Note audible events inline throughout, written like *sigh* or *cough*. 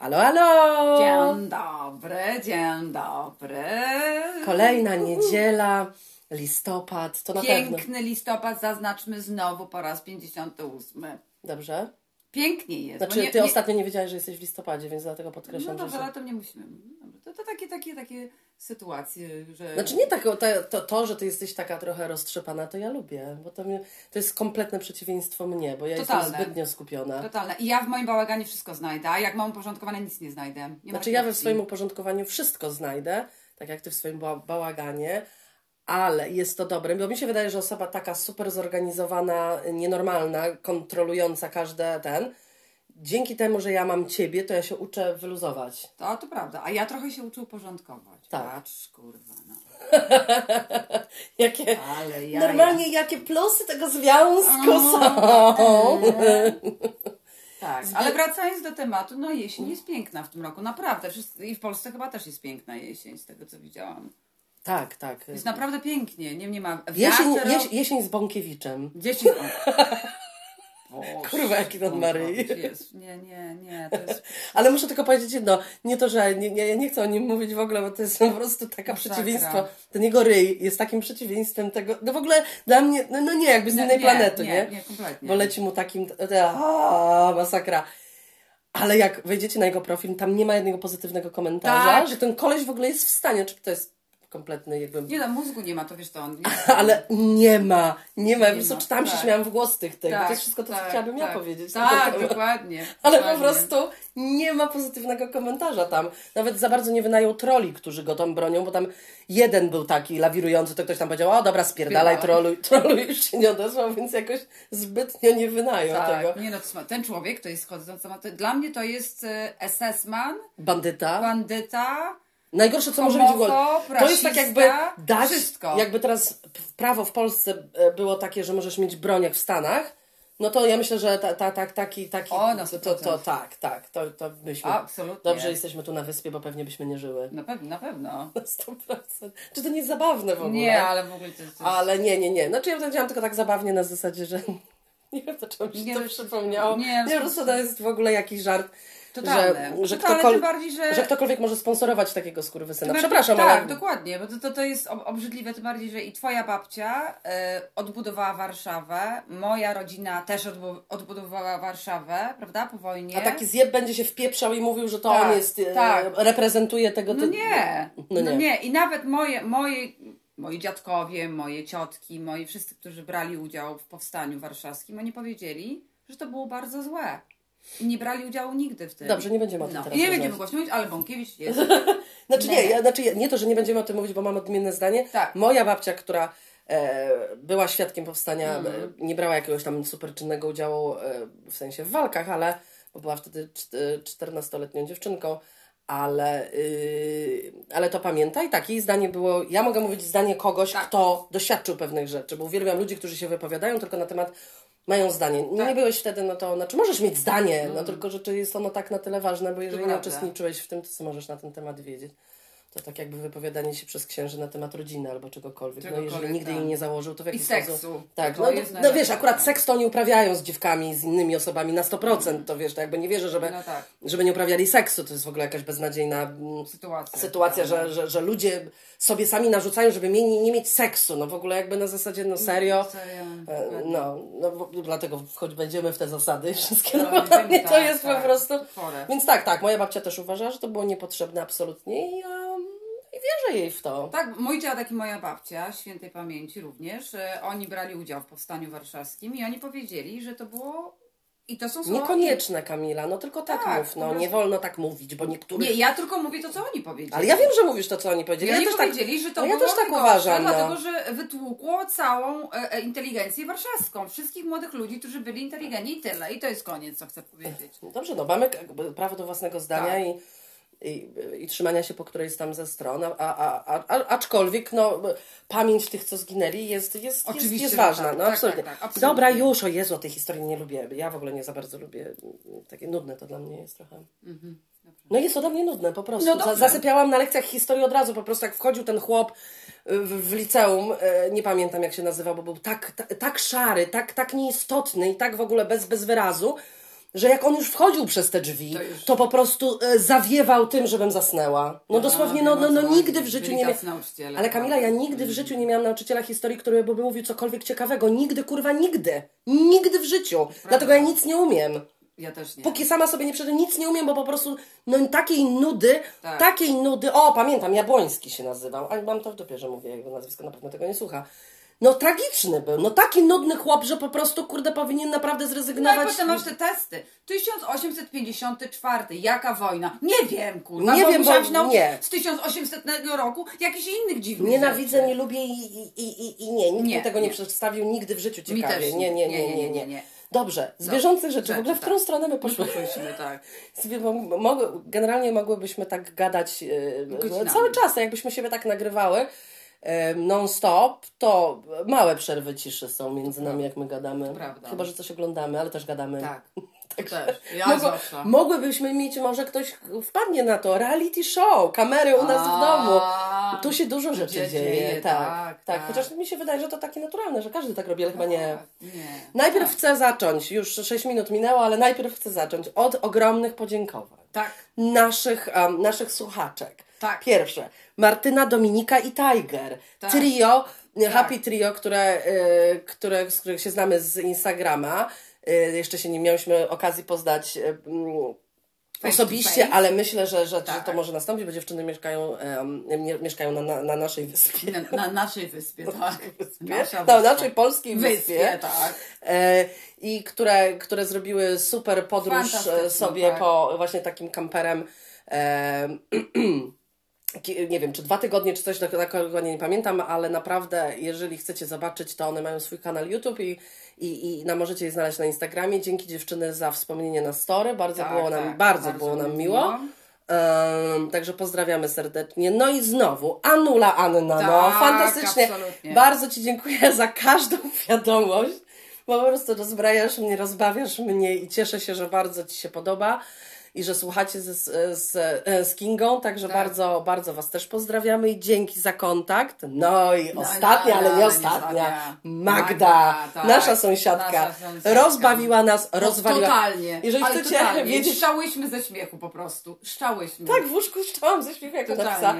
Alo, alo! Dzień dobry, dzień dobry. Kolejna niedziela, listopad, to na pewno. Piękny listopad, zaznaczmy znowu po raz 58. Dobrze? Pięknie jest. Znaczy, nie- ty nie- ostatnio nie wiedziałeś, że jesteś w listopadzie, więc dlatego No podkreślam, że... dobrze, się- ale to nie musimy. Dobra, To, to takie, takie, takie sytuacje, że... Znaczy nie tak, to, to, że ty jesteś taka trochę roztrzepana, to ja lubię, bo to, mnie, to jest kompletne przeciwieństwo mnie, bo ja Totalne. jestem zbytnio skupiona. Totalne. I ja w moim bałaganie wszystko znajdę, a jak mam uporządkowane, nic nie znajdę. Nie Znaczy ja we swoim uporządkowaniu wszystko znajdę, tak jak ty w swoim ba- bałaganie, ale jest to dobre, bo mi się wydaje, że osoba taka super zorganizowana, nienormalna, kontrolująca każde ten, dzięki temu, że ja mam ciebie, to ja się uczę wyluzować. To, to prawda. A ja trochę się uczę uporządkować. Tak. Patrz, kurwa, no. *laughs* Jakie, normalnie jakie plusy tego związku są. *laughs* Tak, ale wracając do tematu, no jesień jest piękna w tym roku, naprawdę. Wszyscy, I w Polsce chyba też jest piękna jesień, z tego co widziałam. Tak, tak. Jest naprawdę pięknie, nie, nie ma Jesień, jesień z Bąkiewiczem. Dzieci... *laughs* Kurwa, jaki on ma ryj. Jest. Nie, nie, nie, jest... *laughs* Ale muszę tylko powiedzieć jedno, nie to, że nie, nie, ja nie chcę o nim mówić w ogóle, bo to jest *laughs* po prostu taka Masakra. przeciwieństwo. Ten jego ryj jest takim przeciwieństwem tego, no w ogóle dla mnie, no, no nie, jakby z innej nie, planety, nie, nie? nie, kompletnie. Bo leci mu takim, a, masakra. Ale jak wejdziecie na jego profil, tam nie ma jednego pozytywnego komentarza, Tak. że ten koleś w ogóle jest w stanie, czy to jest kompletny jakby... Nie no, mózgu nie ma, to wiesz to on... Nie, *laughs* Ale nie ma, nie ma. Ja po Nie prostu ma, czytałam się, tak. śmiałam w głos tych tego. tak, to jest wszystko to, co tak, chciałabym ja tak. powiedzieć. Tak, *laughs* Tylko- dokładnie. Ale po dokładnie. prostu nie ma pozytywnego komentarza tam. Nawet za bardzo nie wynajął troli, którzy go tam bronią, bo tam jeden był taki lawirujący, to ktoś tam powiedział, o dobra, spierdalaj, troluj, *laughs* troluj już się nie odezwał, więc jakoś zbytnio nie wynają Tak, tego. nie no, ten człowiek to jest to- dla mnie to jest e, SS-man, Bandyta. bandyta, Najgorsze, co może być w ogóle. To jest tak jakby dać, wszystko. jakby teraz prawo w Polsce e, było takie, że możesz mieć broń jak w Stanach, no to ja myślę, że ta, ta, ta, taki, taki O, na to, to, to 100%. tak, tak, to, to byśmy, Absolutnie. dobrze jesteśmy tu na wyspie, bo pewnie byśmy nie żyły. Na pewno, na pewno. *laughs* Na 100%. Czy to nie jest zabawne w ogóle? Nie, ale w ogóle to jest... Ale nie, nie, nie. Znaczy ja powiedziałam tylko tak zabawnie na zasadzie, że *laughs* nie wiem, dlaczego mi się Nie, to no, przypomniało. nie, Nie, no, po prostu to jest w ogóle jakiś żart, Totalne. że, że, Totalne, ktokol- tym bardziej, że- że ktokolwiek może sponsorować takiego skurwysyna. Przepraszam, bardziej, ale... Tak, dokładnie, bo to, to, to jest ob- obrzydliwe, tym bardziej, że i twoja babcia e, odbudowała Warszawę, moja rodzina też odbu- odbudowała Warszawę, prawda, po wojnie. A taki zjeb będzie się wpieprzał i mówił, że to Tak, on jest, e, tak. reprezentuje tego No typu... nie, No no nie. nie. I nawet moje, moje, moi dziadkowie, moje ciotki, moi wszyscy, którzy brali udział w powstaniu warszawskim, oni powiedzieli, że to było bardzo złe. Nie brali udziału nigdy w tym. Dobrze, nie będziemy o tym no. teraz nie rozmawiać. będziemy głośno mówić, ale Bąkiewicz jest. *laughs* Znaczy nie, Nie. ja, znaczy nie to, że nie będziemy o tym mówić, bo mam odmienne zdanie. Tak. Moja babcia, która e, była świadkiem powstania, Mhm. e, nie brała jakiegoś tam super czynnego udziału e, w sensie w walkach, ale bo była wtedy czt- 14-letnią dziewczynką, ale, y, ale to pamięta i tak, jej zdanie było, ja mogę mówić zdanie kogoś, Tak. kto doświadczył pewnych rzeczy, bo uwielbiam ludzi, którzy się wypowiadają tylko na temat mają zdanie. Nie Tak. byłeś wtedy, no to znaczy możesz mieć zdanie, no tylko, że czy jest ono tak na tyle ważne, bo jeżeli nie uczestniczyłeś w tym, to co możesz na ten temat wiedzieć. To tak jakby wypowiadanie się przez księży na temat rodziny albo czegokolwiek. No Czegokolwiek, jeżeli nigdy tak. jej nie założył, to w jaki I sposób... seksu. Tak, To no, jest no, no wiesz, akurat seks to oni uprawiają z dziewkami, z innymi osobami na 100%, to wiesz, to jakby nie wierzę, żeby, No tak. żeby nie uprawiali seksu, to jest w ogóle jakaś beznadziejna mm, Sytuacja. sytuacja, że, że, że ludzie sobie sami narzucają, żeby mieli, nie mieć seksu, no w ogóle jakby na zasadzie, no serio, Serio, E. No, no dlatego choć będziemy w te zasady wszystkie, No, no, bo to tak, jest po tak. prostu... Więc tak, tak, moja babcia też uważa, że to było niepotrzebne absolutnie i wierzę jej w to. Tak, mój dziadek i moja babcia, świętej pamięci również, e, oni brali udział w powstaniu warszawskim i oni powiedzieli, że to było. I to są słowa. Niekonieczne, Kamila, no tylko tak, Tak, mów, no prostu- nie wolno tak mówić, bo niektórzy... Nie, ja tylko mówię to, co oni powiedzieli. Ale ja wiem, że mówisz to, co oni powiedzieli. oni ja też tak, powiedzieli, że to no ja też tak uważam, no. dlatego że wytłukło całą e, e, inteligencję warszawską. Wszystkich młodych ludzi, którzy byli inteligentni i tyle. I to jest koniec, co chcę powiedzieć. Dobrze, no mamy prawo do własnego zdania Tak. i, i, i trzymania się po którejś tam ze stron, a, a, a, aczkolwiek no, pamięć tych, co zginęli jest, jest, Oczywiście, jest ważna. tak. No, Tak, absolutnie. tak, tak, absolutnie. Dobra, już, o Jezu, tej historii nie lubię. Ja w ogóle nie za bardzo lubię. Takie nudne to dla mnie jest trochę. No jest to dla mnie nudne, po prostu. Mhm. No. Zasypiałam na lekcjach historii od razu, po prostu jak wchodził ten chłop y, w, w liceum, e, nie pamiętam jak się nazywał, bo był tak, tak, tak szary, tak, tak nieistotny i tak w ogóle bez, bez wyrazu. Że jak on już wchodził przez te drzwi, To to, po prostu e, zawiewał tym, żebym zasnęła. No A, dosłownie, no, no, no nigdy w życiu nie miałam... Ale Kamila, ja prawda. nigdy w życiu nie miałam nauczyciela historii, który by mówił cokolwiek ciekawego. Nigdy, kurwa, nigdy. Nigdy w życiu. Dlatego ja nic nie umiem. Ja też nie. Póki sama sobie nie przeżyję, nic nie umiem, bo po prostu no takiej nudy, Tak. takiej nudy, o pamiętam, Jabłoński się nazywał, ale mam to w dupie, że mówię jego nazwisko, na pewno tego nie słucha. No tragiczny był, no taki nudny chłop, że po prostu, kurde, powinien naprawdę No i zrezygnować. potem masz te testy. 1854. Jaka wojna? Nie wiem, kurwa. Nie bo wiem, bo- się nie. z 1800 roku jakichś innych dziwnych Nienawidzę, rzeczy. nie lubię i, i, i, i nie, nikt Nie, mi tego nie, nie. przedstawił nigdy w życiu ciekawie. nie, nie. nie, nie, nie, nie. Dobrze, z No, bieżących rzeczy, w ogóle w tak. którą stronę my poszłyśmy? Poszłyśmy, tak. Generalnie mogłybyśmy tak gadać Godzinami. cały czas, jakbyśmy siebie tak nagrywały non-stop, to małe przerwy ciszy są między nami, jak my gadamy. Prawda. Chyba, że coś oglądamy, ale też gadamy. Tak. *laughs* To też. Ja Mogło, mogłybyśmy mieć, może ktoś wpadnie na to, reality show, kamery u nas w domu. Tu się dużo rzeczy dzieje. tak, tak, tak, tak. Chociaż mi się wydaje, że to takie naturalne, że każdy tak robi, ale chyba nie. Nie. Najpierw chcę zacząć, już 6 minut minęło, ale najpierw chcę zacząć od ogromnych podziękowań Tak. naszych, naszych słuchaczek. Tak. Pierwsze, Martyna, Dominika i Tiger. Tak. Trio, Tak. Happy Trio, które, y, które, z których się znamy z Instagrama. Y, jeszcze się nie miałyśmy okazji poznać y, mm, osobiście, ale myślę, że, że, że Tak. to może nastąpić, bo dziewczyny mieszkają, mie- mieszkają na, na, na naszej wyspie. Na, na naszej wyspie, tak. wyspie? Nasza Na wyspa. naszej polskiej wyspie. wyspie. tak. E, I które, które zrobiły super podróż e, sobie tak. po właśnie takim kamperem. E, ki- *clears throat* nie wiem, czy dwa tygodnie, czy coś takiego, nie pamiętam, ale naprawdę, jeżeli chcecie zobaczyć, to one mają swój kanał YouTube i, i, i na, możecie je znaleźć na Instagramie. Dzięki dziewczyny za wspomnienie na story. Bardzo Tak, było nam, tak, bardzo, bardzo było nam mi miło. miło. Em, także pozdrawiamy serdecznie. No i znowu, Anula Anna, no Tak, fantastycznie. absolutnie. Bardzo Ci dziękuję za każdą *laughs* wiadomość, bo po prostu rozbrajasz mnie, rozbawiasz mnie i cieszę się, że bardzo Ci się podoba i że słuchacie z, z, z Kingą, także Tak. bardzo, bardzo Was też pozdrawiamy i dzięki za kontakt. No i No, ostatnia, no, ale no, nie ostatnia. Magda, Magda, tak. nasza sąsiadka, Nasza sąsiadka. rozbawiła nas, rozwaliła. Totalnie. Jeżeli Ale chcecie totalnie. wiedzieć, Szczałyśmy ze śmiechu po prostu. Szczałyśmy. tak, w łóżku szczałam ze śmiechu jak psa.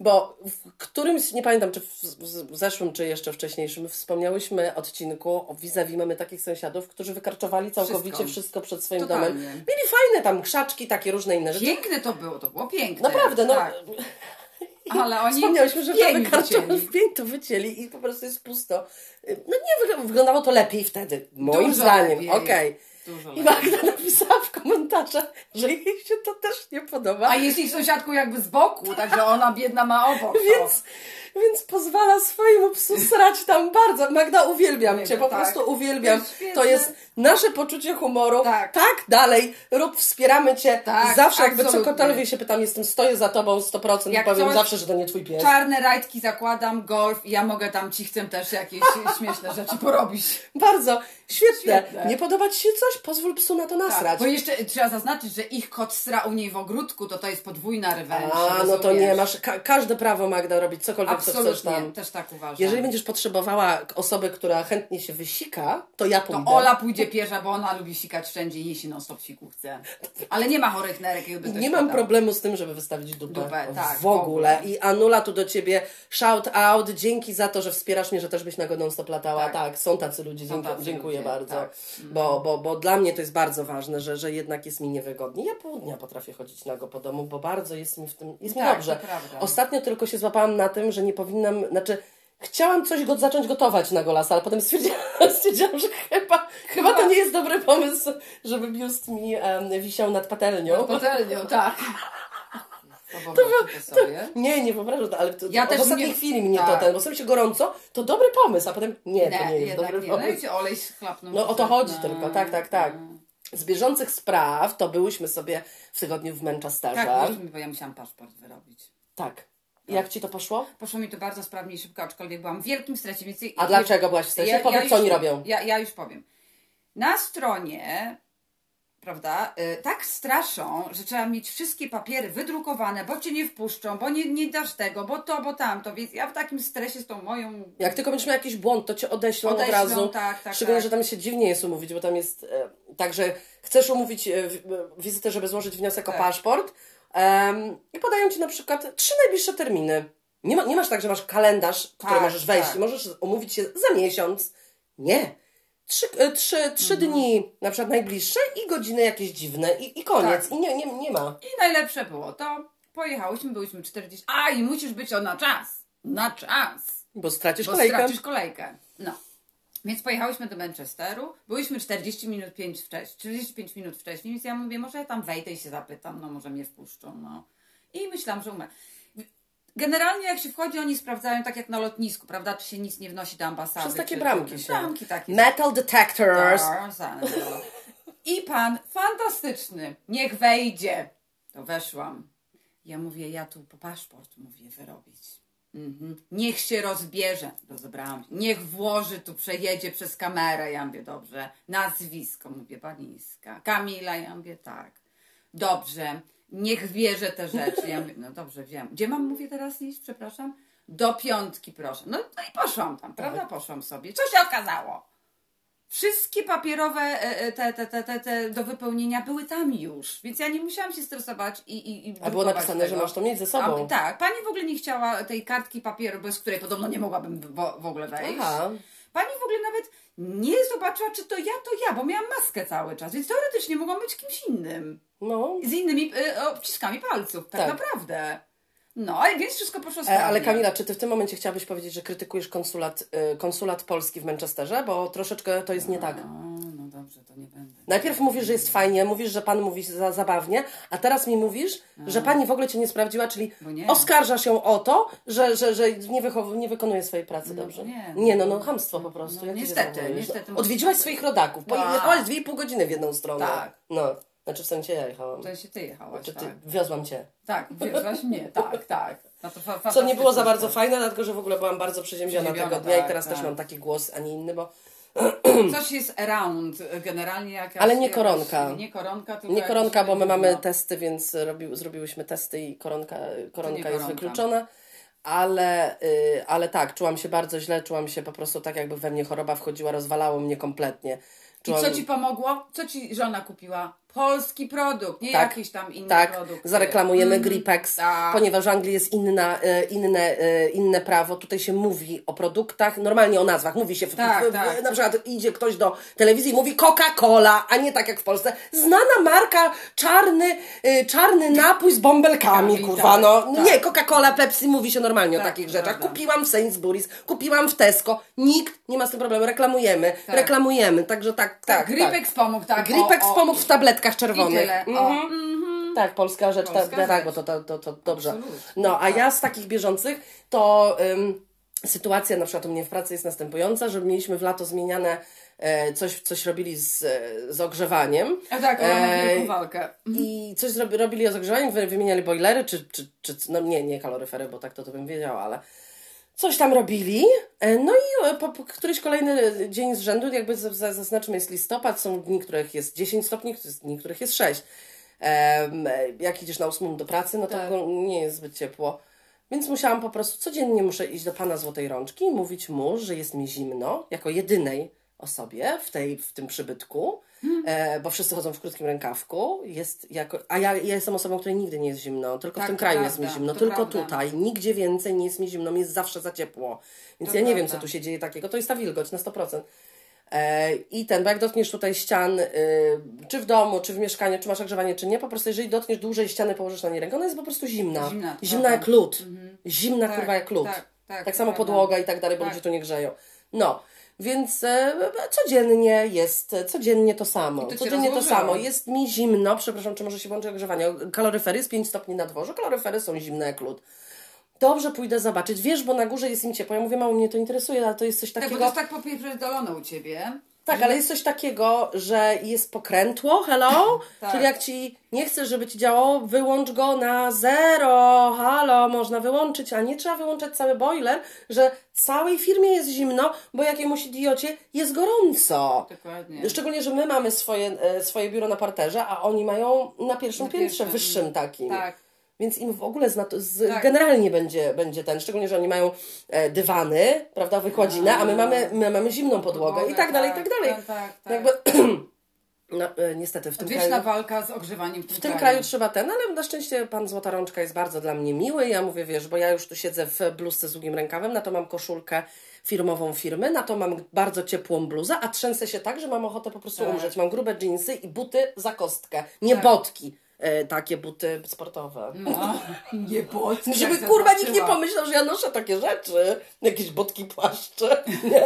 Bo w którymś, nie pamiętam czy w, zeszłym, czy jeszcze wcześniejszym, wspomniałyśmy odcinku o vis-a-vis mamy takich sąsiadów, którzy wykarczowali całkowicie wszystko, Wszystko. przed swoim Totalnie. domem. Mieli fajne tam krzaczki, takie różne inne rzeczy. Piękne to było, to było piękne. Naprawdę, no. Tak. *laughs* Ale oni Wspomniałyśmy, że to wykarczowali, w pień to wycięli i po prostu jest pusto. No nie, wyg- wyglądało to lepiej wtedy, moim Dużo zdaniem. Okej. Dużo I. Magda napisała w komentarzach, że jej się to też nie podoba. A jest ich sąsiadką jakby z boku, także ona biedna ma obok. *laughs* Więc, więc pozwala swojemu psu srać tam bardzo. Magda, uwielbiam Cię, po Tak. prostu uwielbiam. To jest nasze poczucie humoru. Tak. dalej, rób, wspieramy Cię. Tak, zawsze jakby absolutnie. cokolwiek się pytam, jestem, stoję za Tobą 100% i Jak powiem coś- zawsze, że to nie Twój pies. Czarne rajtki zakładam, golf i ja mogę tam ci chcę też jakieś *laughs* śmieszne rzeczy porobić. Bardzo, świetne. Świetne. Nie podoba Ci się coś? Pozwól psu na to nasrać. Tak, bo jeszcze trzeba zaznaczyć, że ich kot sra u niej w ogródku, to to jest podwójna revenge. A, no to nie, masz ka- każde prawo, Magda, robić cokolwiek, co chcesz Absolutnie, tam. też tak uważam. Jeżeli będziesz potrzebowała osoby, która chętnie się wysika, to ja to pójdę. Ola pójdzie pierwsza, bo ona lubi sikać wszędzie i się non stop chce. Ale nie ma chorych nerek, jakby Nie mam problemu z tym, żeby wystawić dupę. Dupę, tak, w ogóle. w ogóle. I Anula tu do ciebie shout out. Dzięki za to, że wspierasz mnie, że też byś na go non stop latała. Tak, Tak. są tacy ludzie. Są Dziękuję, tacy dziękuję ludzie, bardzo. tak. Bo, bo, bo dla mnie to jest bardzo ważne, że, że jednak jest mi niewygodnie. Ja pół dnia potrafię chodzić nago po domu, bo bardzo jest mi w tym, jest mi Tak, dobrze. to. Ostatnio tylko się złapałam na tym, że nie powinnam, znaczy Chciałam coś go zacząć gotować na golasa, ale potem stwierdziłam, *laughs* stwierdziłam że chyba, chyba to nie jest dobry pomysł, żeby biust mi em, wisiał nad patelnią. Patelnią, tak. To, to sobie. Nie, nie wyobrażam, ale to, Ja też w ostatniej nie- chwili mnie tak. to ten, bo sobie się gorąco, to dobry pomysł, a potem nie, to nie jest jednak dobry nie. No pomysł. ci olej chlapnął. No o to chodzi No. tylko, tak, tak, tak. Z bieżących spraw to byłyśmy sobie w tygodniu w Manchesterze. Tak, byliśmy, bo ja musiałam paszport wyrobić. Tak. Jak ci to poszło? Poszło mi to bardzo sprawnie i szybko, aczkolwiek byłam w wielkim stresie. Więc A dlaczego byłaś w stresie? Powiedz, co już, oni robią. Ja, ja już powiem. Na stronie prawda, y, tak straszą, że trzeba mieć wszystkie papiery wydrukowane, bo cię nie wpuszczą, bo nie, nie dasz tego, bo to, bo tamto. Więc ja w takim stresie z tą moją. Jak tylko będziesz miał jakiś błąd, to cię odeślą, Odeślą, od razu. tak, tak, Szczególnie, tak. że tam się dziwnie jest umówić, bo tam jest e, tak, że chcesz umówić e, wizytę, żeby złożyć wniosek o Tak. paszport em, i podają ci na przykład trzy najbliższe terminy. Nie, ma, nie masz tak, że masz kalendarz, w który Tak, możesz wejść tak. możesz umówić się za miesiąc. Nie. Trzy, e, trzy, trzy Mhm. dni na przykład najbliższe i godziny jakieś dziwne i, i koniec. Tak. I nie, nie, nie ma. I najlepsze było to, pojechałyśmy, byliśmy 40. A i musisz być o na czas. Na czas. Bo stracisz Bo kolejkę. stracisz kolejkę. No. Więc pojechałyśmy do Manchesteru, byliśmy 40 minut 5 wcześniej, 45 minut wcześniej, więc ja mówię, może ja tam wejdę i się zapytam, no może mnie wpuszczą, no. I myślałam, że umrę. Generalnie jak się wchodzi, oni sprawdzają tak jak na lotnisku, prawda, czy się nic nie wnosi do ambasady. Przez takie czy, bramki czy, się. Bramki takie. Metal detectors. Tarzan. I pan fantastyczny, niech wejdzie. To weszłam. Ja mówię, ja tu po paszport mówię wyrobić. Mhm. Niech się rozbierze. Rozebrałam się. Niech włoży tu, przejedzie przez kamerę. Ja mówię, dobrze. Nazwisko, mówię, Paniska. Kamila, ja mówię, tak. Dobrze. Niech bierze te rzeczy. Ja mówię, no dobrze, wiem. Gdzie mam, mówię teraz iść, przepraszam? Do piątki, proszę. No, no i poszłam tam, prawda? Poszłam sobie. Co się okazało? Wszystkie papierowe e, e, te, te, te, te, te do wypełnienia były tam już, więc ja nie musiałam się stresować i, i, i A było napisane, tego. że masz to mieć ze sobą. A, tak, pani w ogóle nie chciała tej kartki papieru, bez której podobno nie mogłabym w, w ogóle wejść. Aha. Pani w ogóle nawet nie zobaczyła, czy to ja, to ja, bo miałam maskę cały czas, więc teoretycznie mogłam być kimś innym. No. Z innymi y, odciskami palców, tak, Tak. naprawdę. No, ale więc wszystko poszło E, sprawnie. ale Kamila, czy ty w tym momencie chciałabyś powiedzieć, że krytykujesz konsulat, y, konsulat polski w Manchesterze? Bo troszeczkę to jest nie tak. No dobrze, to nie będę. Najpierw mówisz, że jest fajnie, mówisz, że pan mówi za, zabawnie, a teraz mi mówisz, że pani w ogóle cię nie sprawdziła, czyli nie. oskarżasz ją o to, że, że, że nie, wychow- nie wykonuje swojej pracy dobrze. nie. nie, no, no, hamstwo po prostu. No, ty się niestety, niestety No, Odwiedziłaś swoich rodaków, No. pojechałaś dwie i pół godziny w jedną stronę. Tak. No, znaczy w sensie ja jechałam. To się ty jechałaś, Czy ty, tak. wiozłam cię. Tak, wiozłaś mnie, *laughs* tak, tak. No Co nie było za bardzo to. fajne, dlatego że w ogóle byłam bardzo przeziębiona tego dnia i tak, teraz tak. też mam taki głos, a nie inny, bo *clears throat* Coś jest around generalnie jakaś... Ale nie jakaś- koronka. Nie koronka, tylko nie koronka, bo my mamy testy, więc robi, zrobiłyśmy testy i koronka, koronka jest koronka. wykluczona. Ale, y, ale tak, czułam się bardzo źle, czułam się po prostu tak, jakby we mnie choroba wchodziła, rozwalało mnie kompletnie. I Czułam, co ci pomogło? Co ci żona kupiła? Polski produkt, nie Tak, jakiś tam inny Tak, produkt. zareklamujemy Mhm. Gripex, tak. ponieważ w Anglii jest inna, e, inne, e, inne prawo. Tutaj się mówi o produktach, normalnie o nazwach. Mówi się, w, Tak, w, w, tak. na przykład idzie ktoś do telewizji i mówi Coca-Cola, a nie tak jak w Polsce. Znana marka, czarny, e, czarny napój z bąbelkami, Tak, kurwa. tak, no, tak. Nie, Coca-Cola, Pepsi, mówi się normalnie o Tak, takich rzeczach. prawda. Kupiłam w Sainsbury's, kupiłam w Tesco. Nikt nie ma z tym problemu. Reklamujemy, reklamujemy. Także tak, tak. Tak. Gripex pomógł, tak. Gripex pomógł w tabletkach I czerwonych. Mhm. mhm. Tak, polska rzecz, Polska tak, tak, rzecz. bo to, to, to, to dobrze. Absolutnie. No, a ja z takich bieżących to ym, sytuacja na przykład u mnie w pracy jest następująca, że mieliśmy w lato zmieniane e, coś, coś robili z, e, z ogrzewaniem. A tak, wielką walkę. I coś robili z ogrzewaniem, wy- wymieniali boilery, czy, czy, czy no nie, nie kaloryfery, bo tak to, to bym wiedziała, ale coś tam robili. E, No i e, po, po któryś kolejny dzień z rzędu, jakby zaznaczmy, jest listopad, są dni, których jest 10 stopni, dni, których jest 6. Em, e, jak idziesz na ósmą do pracy, no to Tak. nie jest zbyt ciepło. Więc musiałam po prostu, codziennie muszę iść do pana Złotej Rączki i mówić mu, że jest mi zimno, jako jedynej osobie w, tej, w tym przybytku, e, bo wszyscy chodzą w krótkim rękawku, jest jako, a ja, ja jestem osobą, której nigdy nie jest zimno, tylko Tak, w tym kraju prawda, jest mi zimno, tylko prawda. tutaj, nigdzie więcej nie jest mi zimno, mi jest zawsze za ciepło. Więc To ja nie wiem, co tu się dzieje takiego, to jest ta wilgoć na 100%. E, I ten, bo jak dotkniesz tutaj ścian, y, czy w domu, czy w mieszkaniu, czy masz ogrzewanie, czy nie, po prostu jeżeli dotkniesz dłużej ściany, położysz na niej rękę, ona jest po prostu zimna. Zimna, Zimna jak lód. Zimna Tak, kurwa jak lód. tak, tak, tak samo prawda. podłoga i tak dalej, bo Tak. ludzie tu nie grzeją. No. Więc e, codziennie jest, codziennie to samo. To codziennie to samo. Jest mi zimno, przepraszam, czy może się włączy ogrzewanie. Kaloryfery jest 5 stopni na dworze, kaloryfery są zimne jak lód. Dobrze, pójdę zobaczyć. Wiesz, bo na górze jest im ciepło. Ja mówię, mało mnie to interesuje, ale to jest coś Tak, bo takiego. to jest tak popierdolone u Ciebie. Tak, ale jest coś takiego, że jest pokrętło, hello, Tak. czyli jak ci nie chcesz, żeby ci działało, wyłącz go na zero, halo, można wyłączyć, a nie trzeba wyłączać cały boiler, że całej firmie jest zimno, bo jakiemuś idiocie jest gorąco. Dokładnie. Szczególnie, że my mamy swoje, e, swoje biuro na parterze, a oni mają na pierwszym Na piętrze, pierwszym. wyższym takim. Tak. Więc im w ogóle zna z, Tak. generalnie będzie, będzie ten, szczególnie, że oni mają e, dywany, prawda, wykładzinę, a my mamy, my mamy zimną podłogę i tak dalej, i tak dalej. Tak, tak, tak. Jakby, *clears throat* no, e, niestety w tym Odwieczna kraju, walka z ogrzewaniem w tym, w tym kraju trzeba ten, ale na szczęście pan Złota Rączka jest bardzo dla mnie miły. Ja mówię, wiesz, bo ja już tu siedzę w bluzce z długim rękawem, na to mam koszulkę firmową firmy, na to mam bardzo ciepłą bluzę, a trzęsę się tak, że mam ochotę po prostu Tak. umrzeć. Mam grube dżinsy i buty za kostkę, nie Tak. botki. E, takie buty sportowe. No, *laughs* nie botki. Żeby kurwa nikt nie pomyślał, że ja noszę takie rzeczy. Jakieś botki płaszcze. Nie,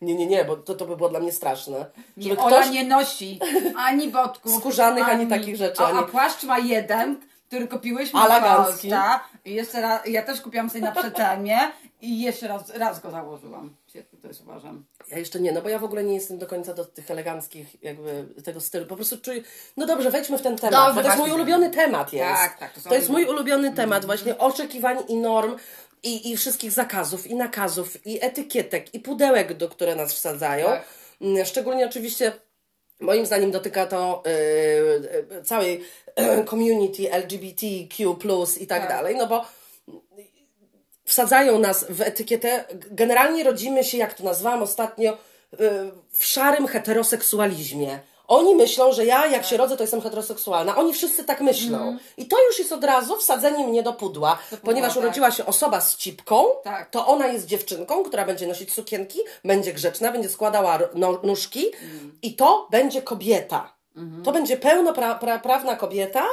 *laughs* nie, nie, nie bo to, to by było dla mnie straszne. Nie, Żeby Ola ktoś... nie nosi ani botków. Skórzanych, ani takich rzeczy, A, a ani- płaszcz ma jeden, który kupiłeś Elegancki. Polska. I jeszcze raz, ja też kupiłam sobie na przecenie i jeszcze raz, raz go założyłam. Świetnie to jest uważam. Ja jeszcze nie, no bo ja w ogóle nie jestem do końca do tych eleganckich jakby tego stylu. Po prostu czuję... No dobrze, wejdźmy w ten temat, Dobrze, bo to jest mój ulubiony temat jest. Tak, tak, to To jest mój ulubiony temat właśnie oczekiwań i norm i, i wszystkich zakazów i nakazów i etykietek i pudełek, do które nas wsadzają. Tak. Mm, Szczególnie oczywiście moim zdaniem dotyka to yy, yy, całej *clears throat* community LGBTQ+, i tak, Tak. dalej, no bo wsadzają nas w etykietę. Generalnie rodzimy się, jak to nazwałam ostatnio, yy, w szarym heteroseksualizmie. Oni myślą, że ja, jak się rodzę, to jestem heteroseksualna. Oni wszyscy tak myślą. I to już jest od razu wsadzenie mnie do pudła, ponieważ tak. urodziła się osoba z cipką, Tak. to ona jest dziewczynką, która będzie nosić sukienki, będzie grzeczna, będzie składała no, nóżki i to będzie kobieta. To będzie pełnoprawna kobieta,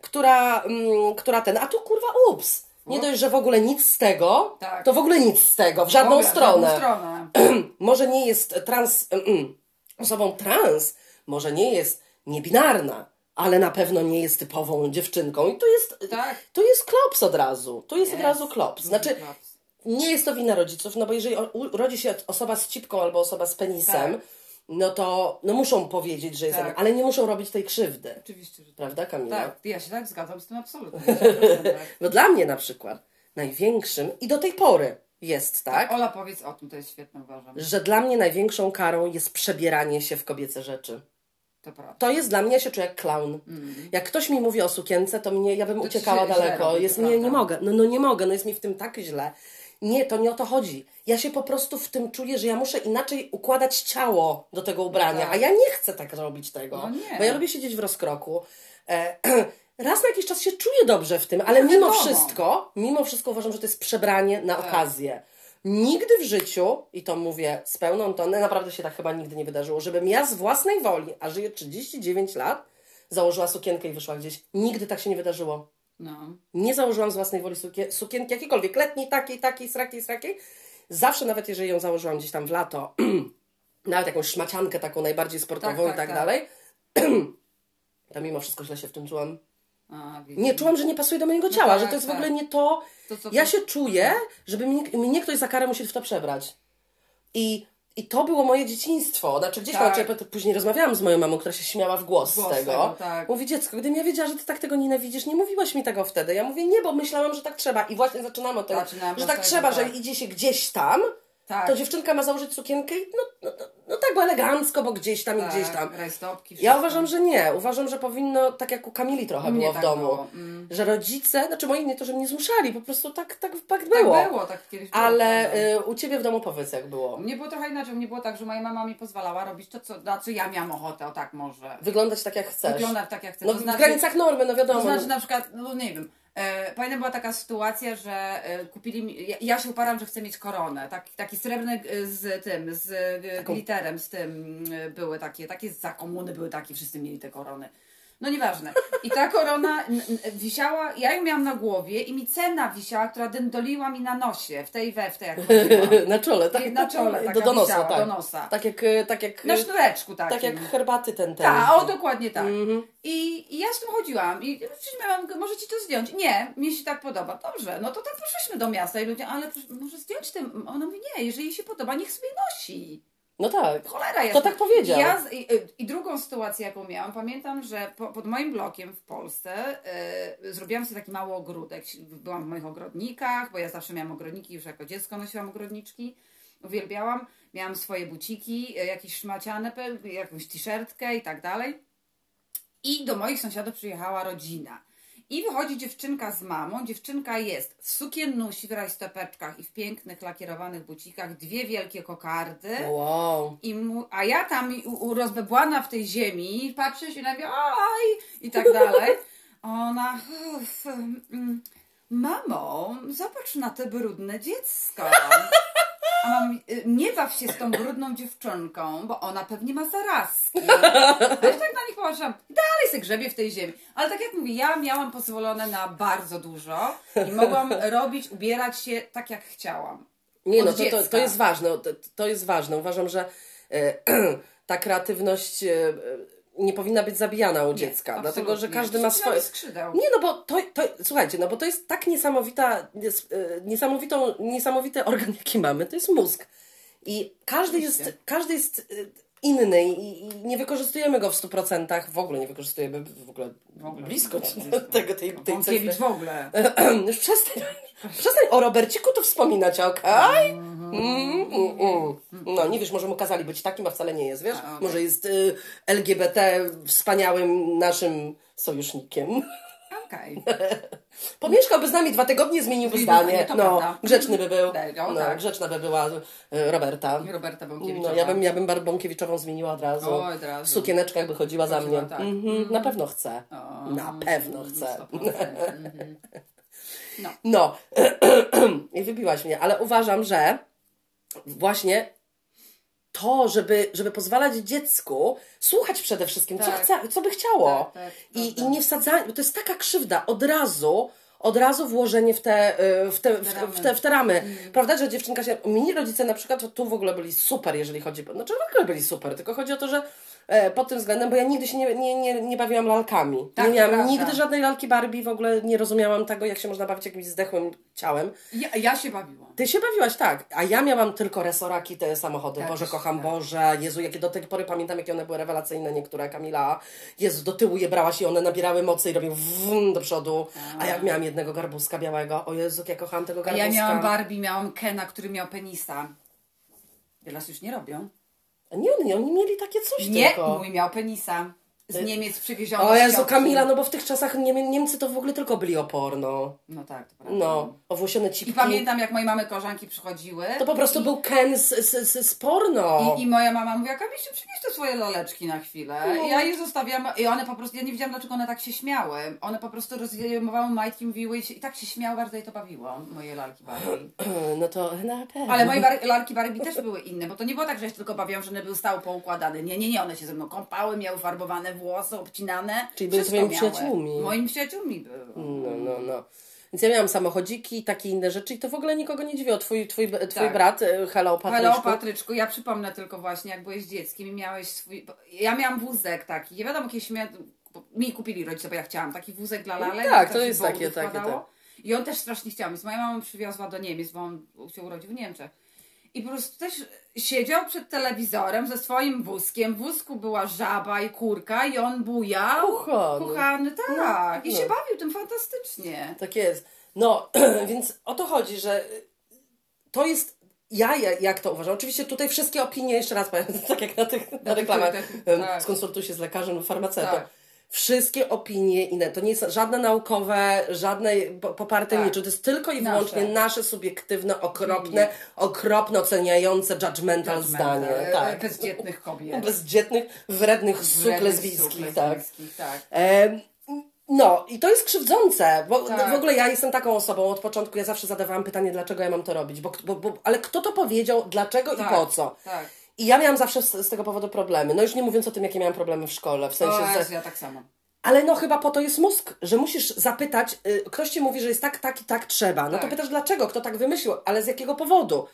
która, mm, która ten, a tu kurwa ups. Nie dość, że w ogóle nic z tego, Tak. to w ogóle nic z tego, w W żadną ogóle, w stronę. żadną stronę. *clears throat* może nie jest trans, mm, osobą trans, może nie jest niebinarna, ale na pewno nie jest typową dziewczynką. I to jest, Tak. to jest klops od razu. To jest od razu klops. Znaczy, nie jest to wina rodziców, no bo jeżeli urodzi się osoba z cipką albo osoba z penisem, Tak. No to no muszą powiedzieć, że jest, Tak. ale nie muszą robić tej krzywdy. Oczywiście, że tak. Prawda, Kamila? Tak, ja się tak zgadzam z tym absolutnie. 100%. *laughs* No dla mnie na przykład największym i do tej pory jest tak, Ola, powiedz o tym, to jest świetne, uważam. że dla mnie największą karą jest przebieranie się w kobiece rzeczy. To prawda. To jest dla mnie, ja się czuję jak clown. Jak ktoś mi mówi o sukience, to mnie, ja bym Mm. To ci uciekała daleko. robi, jest nie, nie mogę. No, no nie mogę, no jest mi w tym tak źle. Nie, to nie o to chodzi. Ja się po prostu w tym czuję, że ja muszę inaczej układać ciało do tego ubrania, tak. a ja nie chcę tak robić tego. No nie. Bo ja lubię siedzieć w rozkroku. E, *clears throat* raz na jakiś czas się czuję dobrze w tym, ale mimo wiadomo. wszystko, mimo wszystko uważam, że to jest przebranie na okazję. Nigdy w życiu, i to mówię z pełną toną, naprawdę się tak chyba nigdy nie wydarzyło, żebym ja z własnej woli, a żyję 39 lat, założyła sukienkę i wyszła gdzieś. Nigdy tak się nie wydarzyło. No. Nie założyłam z własnej woli sukie, sukienki jakiejkolwiek, letniej, takiej, takiej, srakiej, srakiej. Zawsze, nawet jeżeli ją założyłam gdzieś tam w lato, *clears throat* nawet jakąś szmaciankę taką najbardziej sportową Tak, tak, i tak, tak. dalej, *clears throat* to mimo wszystko źle się w tym czułam. A. Nie, czułam, że nie pasuje do mojego ciała, tak, że to jest w tak. ogóle nie to. To, Ja się czuję, żeby mnie, mnie ktoś za karę musi w to przebrać. I, I to było moje dzieciństwo. Znaczy gdzieś tam, Tak. ja p- później rozmawiałam z moją mamą, która się śmiała w głos, Głos z tego. tego, tak. Mówi, dziecko, gdybym ja wiedziała, że ty tak tego nienawidzisz, nie mówiłaś mi tego wtedy. Ja mówię, nie, bo myślałam, że tak trzeba. I właśnie zaczynamy od tego, Zaczynamy że tak tego, trzeba, tak. że idzie się gdzieś tam, Tak. to dziewczynka ma założyć sukienkę i no, no, no, no tak, bo elegancko, bo gdzieś tam i gdzieś tam. Tak, Rajstopki, Ja uważam, że nie. Uważam, że powinno, tak jak u Kamili trochę mnie było w tak domu, było, mm. że rodzice, znaczy moi nie to, że mnie zmuszali, po prostu tak, tak, tak Tak było. było, tak kiedyś było. Ale y, u Ciebie w domu powiedz, jak było. U mnie było trochę inaczej. U mnie było tak, że moja mama mi pozwalała robić to, co, na co ja miałam ochotę, o tak może. Wyglądać tak, jak chcesz. Wyglądać tak, jak chcę. No to w znaczy, granicach normy, no wiadomo. To znaczy na przykład, no nie wiem, pamiętam była taka sytuacja, że e, kupili mi, ja, ja się uparłam, że chcę mieć koronę, tak, taki srebrny e, z tym, z e, Taką- glitterem, z tym e, były takie, takie za komuny były takie, wszyscy mieli te korony. No nieważne. I ta korona wisiała, ja ją miałam na głowie i mi cena wisiała, która dyndoliła mi na nosie, w tej we, w tej jak chodziłam. *laughs* na czole, tak? Na czole, taka do, do nosa, wisiała, tak. do nosa. Tak jak, y, tak jak, Na sznureczku takim. tak jak herbaty ten, ten. Tak, o dokładnie tak. Mhm. I, I ja z tym chodziłam i przecież miałam, może ci to zdjąć. Nie, mnie się tak podoba. Dobrze, no to tak poszliśmy do miasta i ludzie, ale może zdjąć tym. Ona mówi, nie, jeżeli jej się podoba, niech sobie nosi. No tak. Cholera jest. To tak powiedział. Ja, z- i, I drugą sytuację, jaką miałam, pamiętam, że po, pod moim blokiem w Polsce y, zrobiłam sobie taki mały ogródek. Byłam w moich ogrodnikach, bo ja zawsze miałam ogrodniki, już jako dziecko nosiłam ogrodniczki. Uwielbiałam. Miałam swoje buciki, y, jakieś szmaciane, jakąś t-shirtkę i tak dalej. I do moich sąsiadów przyjechała rodzina. I wychodzi dziewczynka z mamą. Dziewczynka jest w sukiennusi, w rajstopeczkach i w pięknych lakierowanych bucikach. Dwie wielkie kokardy. Wow. I mu, a ja tam rozbebłana w tej ziemi, patrzę się na nią, oj, i tak dalej. A Ona, uff, mm, mamo, zobacz na te brudne dziecko. A mam, y, nie baw się z tą brudną dziewczynką, bo ona pewnie ma zarazki. A ja tak na nich patrzyłam, dalej se grzebie w tej ziemi. Ale tak jak mówię, ja miałam pozwolone na bardzo dużo i mogłam robić, ubierać się tak jak chciałam. Nie Od no, to, to, to jest ważne. To, to jest ważne. Uważam, że e, *clears throat* ta kreatywność e, nie powinna być zabijana u dziecka, dlatego że każdy ma swoje. Nie, no bo to, to, słuchajcie, no bo to jest tak niesamowita, nies- e, niesamowitą, niesamowity organ, jaki mamy, to jest mózg. I każdy jest, każdy jest e, inny i, i nie wykorzystujemy go w 100%, w ogóle nie wykorzystujemy w ogóle, W ogóle. blisko Blisko. tego, tej, tej cyfry. W ogóle. *clears throat* Już przestań, przestań o Roberciku tu wspominać, okej? Mm, mm, mm. No nie wiesz, może mu kazali być takim, a wcale nie jest, wiesz? A, okej. Może jest y, LGBT wspaniałym naszym sojusznikiem. Okej. *laughs* Pomieszkałby z nami dwa tygodnie, zmieniłby zdanie. No, prawda. grzeczny by był. Tak, o No, tak. grzeczna by była y, Roberta. Roberta Bąkiewiczowa. No, ja bym, ja bym Bar- Bąkiewiczową zmieniła od razu. O, od razu. W sukieneczkach by chodziła za mnie. tak. Mhm, na pewno chcę. O, na pewno chcę. 100%. Mhm. *laughs* No. No, *clears throat* i wybiłaś mnie, ale uważam, że właśnie to, żeby, żeby pozwalać dziecku słuchać przede wszystkim, co, Tak. chce, co by chciało. Tak, tak, I, I nie wsadzanie, bo to jest taka krzywda, od razu, od razu włożenie w te, y, w te, w, ramy. w te, w te ramy. Prawda, że dziewczynka się, mini rodzice na przykład tu w ogóle byli super, jeżeli chodzi, znaczy w ogóle byli super, tylko chodzi o to, że pod tym względem, bo ja nigdy się nie, nie, nie, nie bawiłam lalkami. Tak, nie miałam prawda. nigdy żadnej lalki Barbie, w ogóle nie rozumiałam tego, jak się można bawić jakimś zdechłym ciałem. Ja, ja się bawiłam. Ty się bawiłaś, tak. A ja miałam tylko resoraki, te samochody. Tak, Boże, też, kocham tak. Boże. Jezu, jakie do tej pory pamiętam, jakie one były rewelacyjne, niektóre Kamila. Jezu, do tyłu je brałaś i one nabierały mocy i robiły wum do przodu. A jak miałam jednego garbuska białego. O Jezu, jak ja kochałam tego A garbuska. ja miałam Barbie, miałam Kena, który miał penisa. Teraz już nie robią. Nie, oni, oni mieli takie coś Nie, tylko. mój miał penisa. Z Niemiec przywieziony. O Jezu. Kamila, no bo w tych czasach Niemcy, Niemcy to w ogóle tylko byli oporno. No tak, to prawda. No, owłosione I cipki. pamiętam, jak moje mamy koleżanki przychodziły. To po prostu i, był Ken z, z, z, z porno. I, I moja mama mówiła, Kamisiu, przynieś te swoje laleczki na chwilę. No. I ja je zostawiam i one po prostu, ja nie wiedziałam, dlaczego one tak się śmiały. One po prostu rozjmowały majtki, mówiły i, się, i tak się śmiały, bardzo jej to bawiło, moje lalki Barbie. *clears throat* No to na pewno. Ale moje bar- lalki Barbie też były inne, bo to nie było tak, że ja się tylko bawiłam, że one były stałe poukładane. Nie, nie, nie, one się ze mną kąpały, miały farbowane włosy, obcinane. Czyli były twoimi przyjaciółmi. Moimi przyjaciółmi były. No, no, no. Więc ja miałam samochodziki i takie inne rzeczy i to w ogóle nikogo nie dziwiło. Twój, twój, twój Tak. brat, e, hello Patryczku. Hello Patryczku, ja przypomnę tylko właśnie, jak byłeś dzieckiem i miałeś swój... Ja miałam wózek taki, nie wiadomo, kiedyś mia... mi kupili rodzice, bo ja chciałam taki wózek dla lalek. tak, to jest takie, takie, tak. I on też strasznie chciał, więc moja mama przywiozła do Niemiec, bo on się urodził w Niemczech. I po prostu też siedział przed telewizorem ze swoim wózkiem. W wózku była żaba i kurka i on bujał. Kuchany. Kuchany, tak. I no. się bawił tym fantastycznie. Tak jest. No, *clears throat* więc o to chodzi, że to jest. Ja ja- jak to uważam? Oczywiście tutaj wszystkie opinie, jeszcze raz powiem, *laughs* tak jak na tych na reklamach, tak. skonsultuj się z lekarzem lub farmaceutą. Tak. Wszystkie opinie inne, to nie jest żadne naukowe, żadne po- poparte Tak. niczym, to jest tylko i Nasze. wyłącznie nasze, subiektywne, okropne, okropne, oceniające, judgmental zdanie. E, Tak. Bezdzietnych kobiet. Bezdzietnych, wrednych suk Wrednych lesbijskich, suk tak. tak. Em, No, i to jest krzywdzące, bo Tak. w ogóle ja jestem taką osobą od początku, ja zawsze zadawałam pytanie, dlaczego ja mam to robić, bo, bo, bo, ale kto to powiedział, dlaczego Tak, i po co? tak. I ja miałam zawsze z, z tego powodu problemy, no już nie mówiąc o tym, jakie miałam problemy w szkole, w sensie, O, że, ja tak samo. ale no chyba po to jest mózg, że musisz zapytać, y, ktoś ci mówi, że jest tak, tak i tak trzeba, no to Tak. pytasz dlaczego, kto tak wymyślił, ale z jakiego powodu?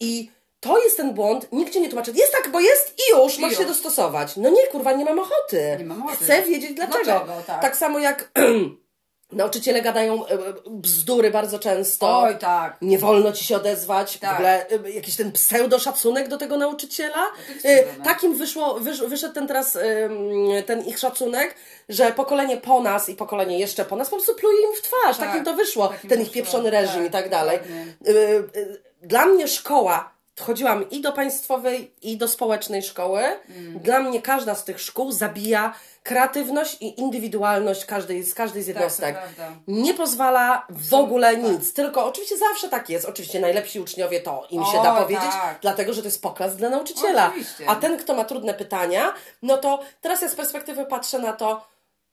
I to jest ten błąd, nikt ci nie tłumaczy, jest tak, bo jest i już, I masz się już. dostosować. No nie, kurwa, nie mam ochoty. Nie mam ochoty. Chcę wiedzieć dlaczego. Dlaczego, tak. tak samo jak *clears throat* Nauczyciele gadają e, e, bzdury bardzo często. Oj, tak. Nie wolno ci się odezwać. W Tak. ogóle e, jakiś ten pseudo-szacunek do tego nauczyciela. cudowne. Takim wyszło, wysz, wyszedł ten teraz ten ich szacunek, że pokolenie po nas i pokolenie jeszcze po nas po prostu pluje im w twarz. Tak, Takim to wyszło. takim ten ich pieprzony reżim Tak, i tak dalej. Dla mnie szkoła, chodziłam i do państwowej, i do społecznej szkoły. Mm. Dla mnie każda z tych szkół zabija kreatywność i indywidualność każdej, z każdej z Tak, jednostek. prawda. nie pozwala w ogóle tak. nic. Tylko oczywiście zawsze tak jest. Oczywiście najlepsi uczniowie to im się O, da powiedzieć, tak. dlatego że to jest poklask dla nauczyciela. Oczywiście. A ten, kto ma trudne pytania, no to teraz ja z perspektywy patrzę na to,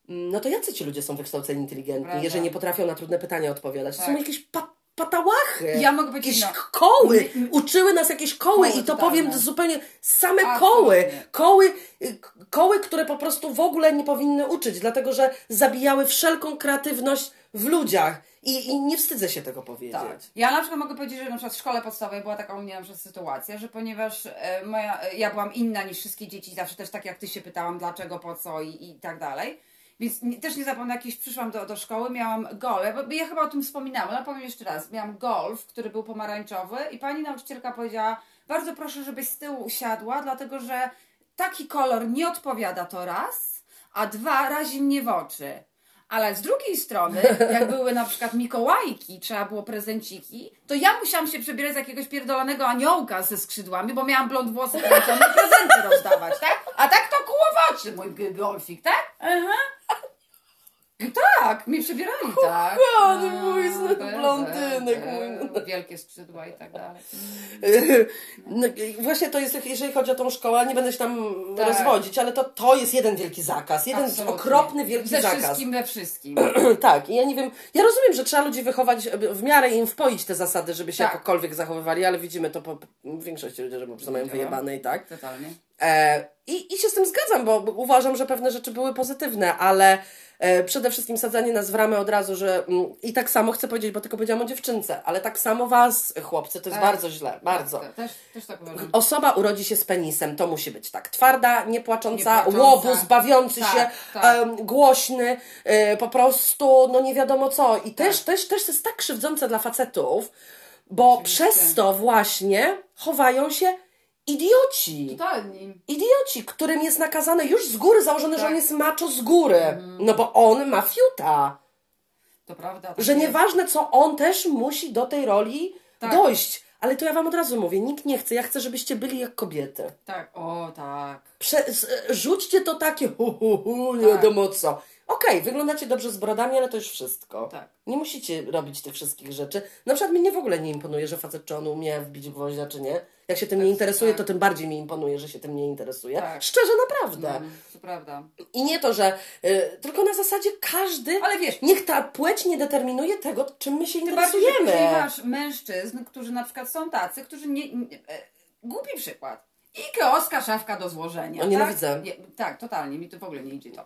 mm, no to jacy ci ludzie są wykształceni, inteligentni, Prawda. jeżeli nie potrafią na trudne pytania odpowiadać. To Tak. są jakieś pa patałachy. Ja mogę powiedzieć, Jakieś no. koły. Uczyły nas jakieś koły, Koły i to powiem zupełnie same Absolutnie. koły. Koły, y, koły, które po prostu w ogóle nie powinny uczyć, dlatego że zabijały wszelką kreatywność w ludziach. I, I nie wstydzę się tego powiedzieć. Tak. Ja na przykład mogę powiedzieć, że na przykład w szkole podstawowej była taka u mnie na przykład sytuacja, że ponieważ e, moja, e, ja byłam inna niż wszystkie dzieci, zawsze też tak jak ty się pytałam, dlaczego, po co i, i tak dalej. Więc nie, też nie zapomnę, jakieś przyszłam do, do szkoły, miałam golf, bo ja chyba o tym wspominałam, ale powiem jeszcze raz. Miałam golf, który był pomarańczowy i pani nauczycielka powiedziała, bardzo proszę, żebyś z tyłu usiadła, dlatego że taki kolor nie odpowiada to raz, a dwa razi mnie w oczy. Ale z drugiej strony, jak *laughs* były na przykład Mikołajki, trzeba było prezenciki, to ja musiałam się przebierać z jakiegoś pierdolonego aniołka ze skrzydłami, bo miałam blond włosy i prezenty rozdawać, tak? A tak oczy mój golfik, tak? Aha. Tak, mnie przebierali, tak. kochany No, mój syn, be- blondynek be- mój. Wielkie skrzydła i tak dalej. *laughs* No, właśnie to jest, jeżeli chodzi o tą szkołę, nie będę się tam Tak. rozwodzić, ale to, to jest jeden wielki zakaz. Jeden Absolutnie. okropny, wielki Ze zakaz. wszystkim we wszystkim. *clears throat* tak, i ja nie wiem, ja rozumiem, że trzeba ludzi wychować e, w miarę im wpoić te zasady, żeby się Tak. jakokolwiek zachowywali, ale widzimy to po większości ludzi, że po prostu mają No. wyjebane i tak. Totalnie. E, i, I się z tym zgadzam, bo uważam, że pewne rzeczy były pozytywne, ale e, przede wszystkim sadzanie nas w ramy od razu, że mm, i tak samo chcę powiedzieć, bo tylko powiedziałam o dziewczynce, ale tak samo was, chłopcy, to jest Tak. bardzo źle, bardzo. Tak, też, też tak. Osoba urodzi się z penisem, to musi być tak twarda, niepłacząca, Niepłacząca. łobuz, bawiący Tak, się, tak. em, głośny, y, po prostu, no nie wiadomo co. I też, też, też jest tak krzywdzące dla facetów, bo Oczywiście. przez to właśnie chowają się idioci. Totalnie. Idioci, którym jest nakazane już z góry założone, że Tak. on jest macho z góry. No bo on ma fiuta. To prawda. tak Że jest. nieważne co, on też musi do tej roli Tak. dojść. Ale to ja wam od razu mówię, nikt nie chce. Ja chcę, żebyście byli jak kobiety. Tak, o tak. Prze- rzućcie to takie hu, hu, hu, nie Tak. wiadomo co. Okej, wyglądacie dobrze z brodami, ale to już wszystko. Tak. Nie musicie robić tych wszystkich rzeczy. Na przykład mnie w ogóle nie imponuje, że facet czy on umie wbić gwoździa, czy nie. Jak się tym nie interesuje, tak. to tym bardziej mi imponuje, że się tym nie interesuje. Tak. Szczerze, naprawdę. Mm, to prawda. I nie to, że y, tylko na zasadzie każdy, Ale wiesz, niech ta płeć nie determinuje tego, czym my się bardziej, interesujemy. później masz mężczyzn, którzy na przykład są tacy, którzy nie... nie e, głupi przykład. Ikeoska szafka do złożenia. No, nienawidzę. Tak? Nie, tak, totalnie. Mi to w ogóle nie idzie to.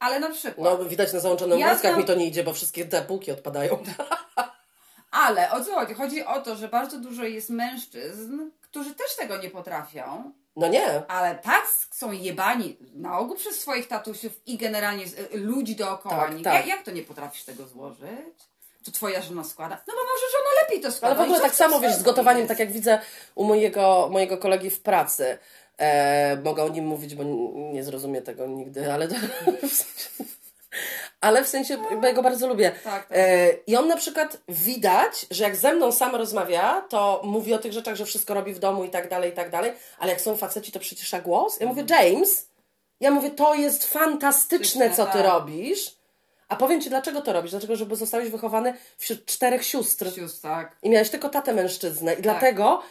Ale na przykład... No, widać na załączonych Ja obrazkach znam- mi to nie idzie, bo wszystkie te półki odpadają. *laughs* Ale o co chodzi? Chodzi o to, że bardzo dużo jest mężczyzn, którzy też tego nie potrafią, No nie. ale tak są jebani na ogół przez swoich tatusiów i generalnie y, ludzi dookoła Tak, nich. tak. Jak, jak to nie potrafisz tego złożyć? Czy twoja żona składa? No bo może żona lepiej to składa. Ale w ogóle tak samo, wiesz, z gotowaniem, jest? tak jak widzę u mojego, mojego kolegi w pracy. E, mogę o nim mówić, bo nie zrozumie tego nigdy, ale, w sensie, ale w sensie, bo ja go bardzo lubię. Tak, tak. E, I on na przykład widać, że jak ze mną sam rozmawia, to mówi o tych rzeczach, że wszystko robi w domu i tak dalej, i tak dalej, ale jak są faceci, to przycisza głos. Ja mówię, James, ja mówię, to jest fantastyczne, co ty tak. robisz. A powiem ci, dlaczego to robisz? Dlaczego, żeby zostałeś wychowany wśród czterech sióstr. Sióstr, tak. I miałeś tylko tatę mężczyznę. I dlatego,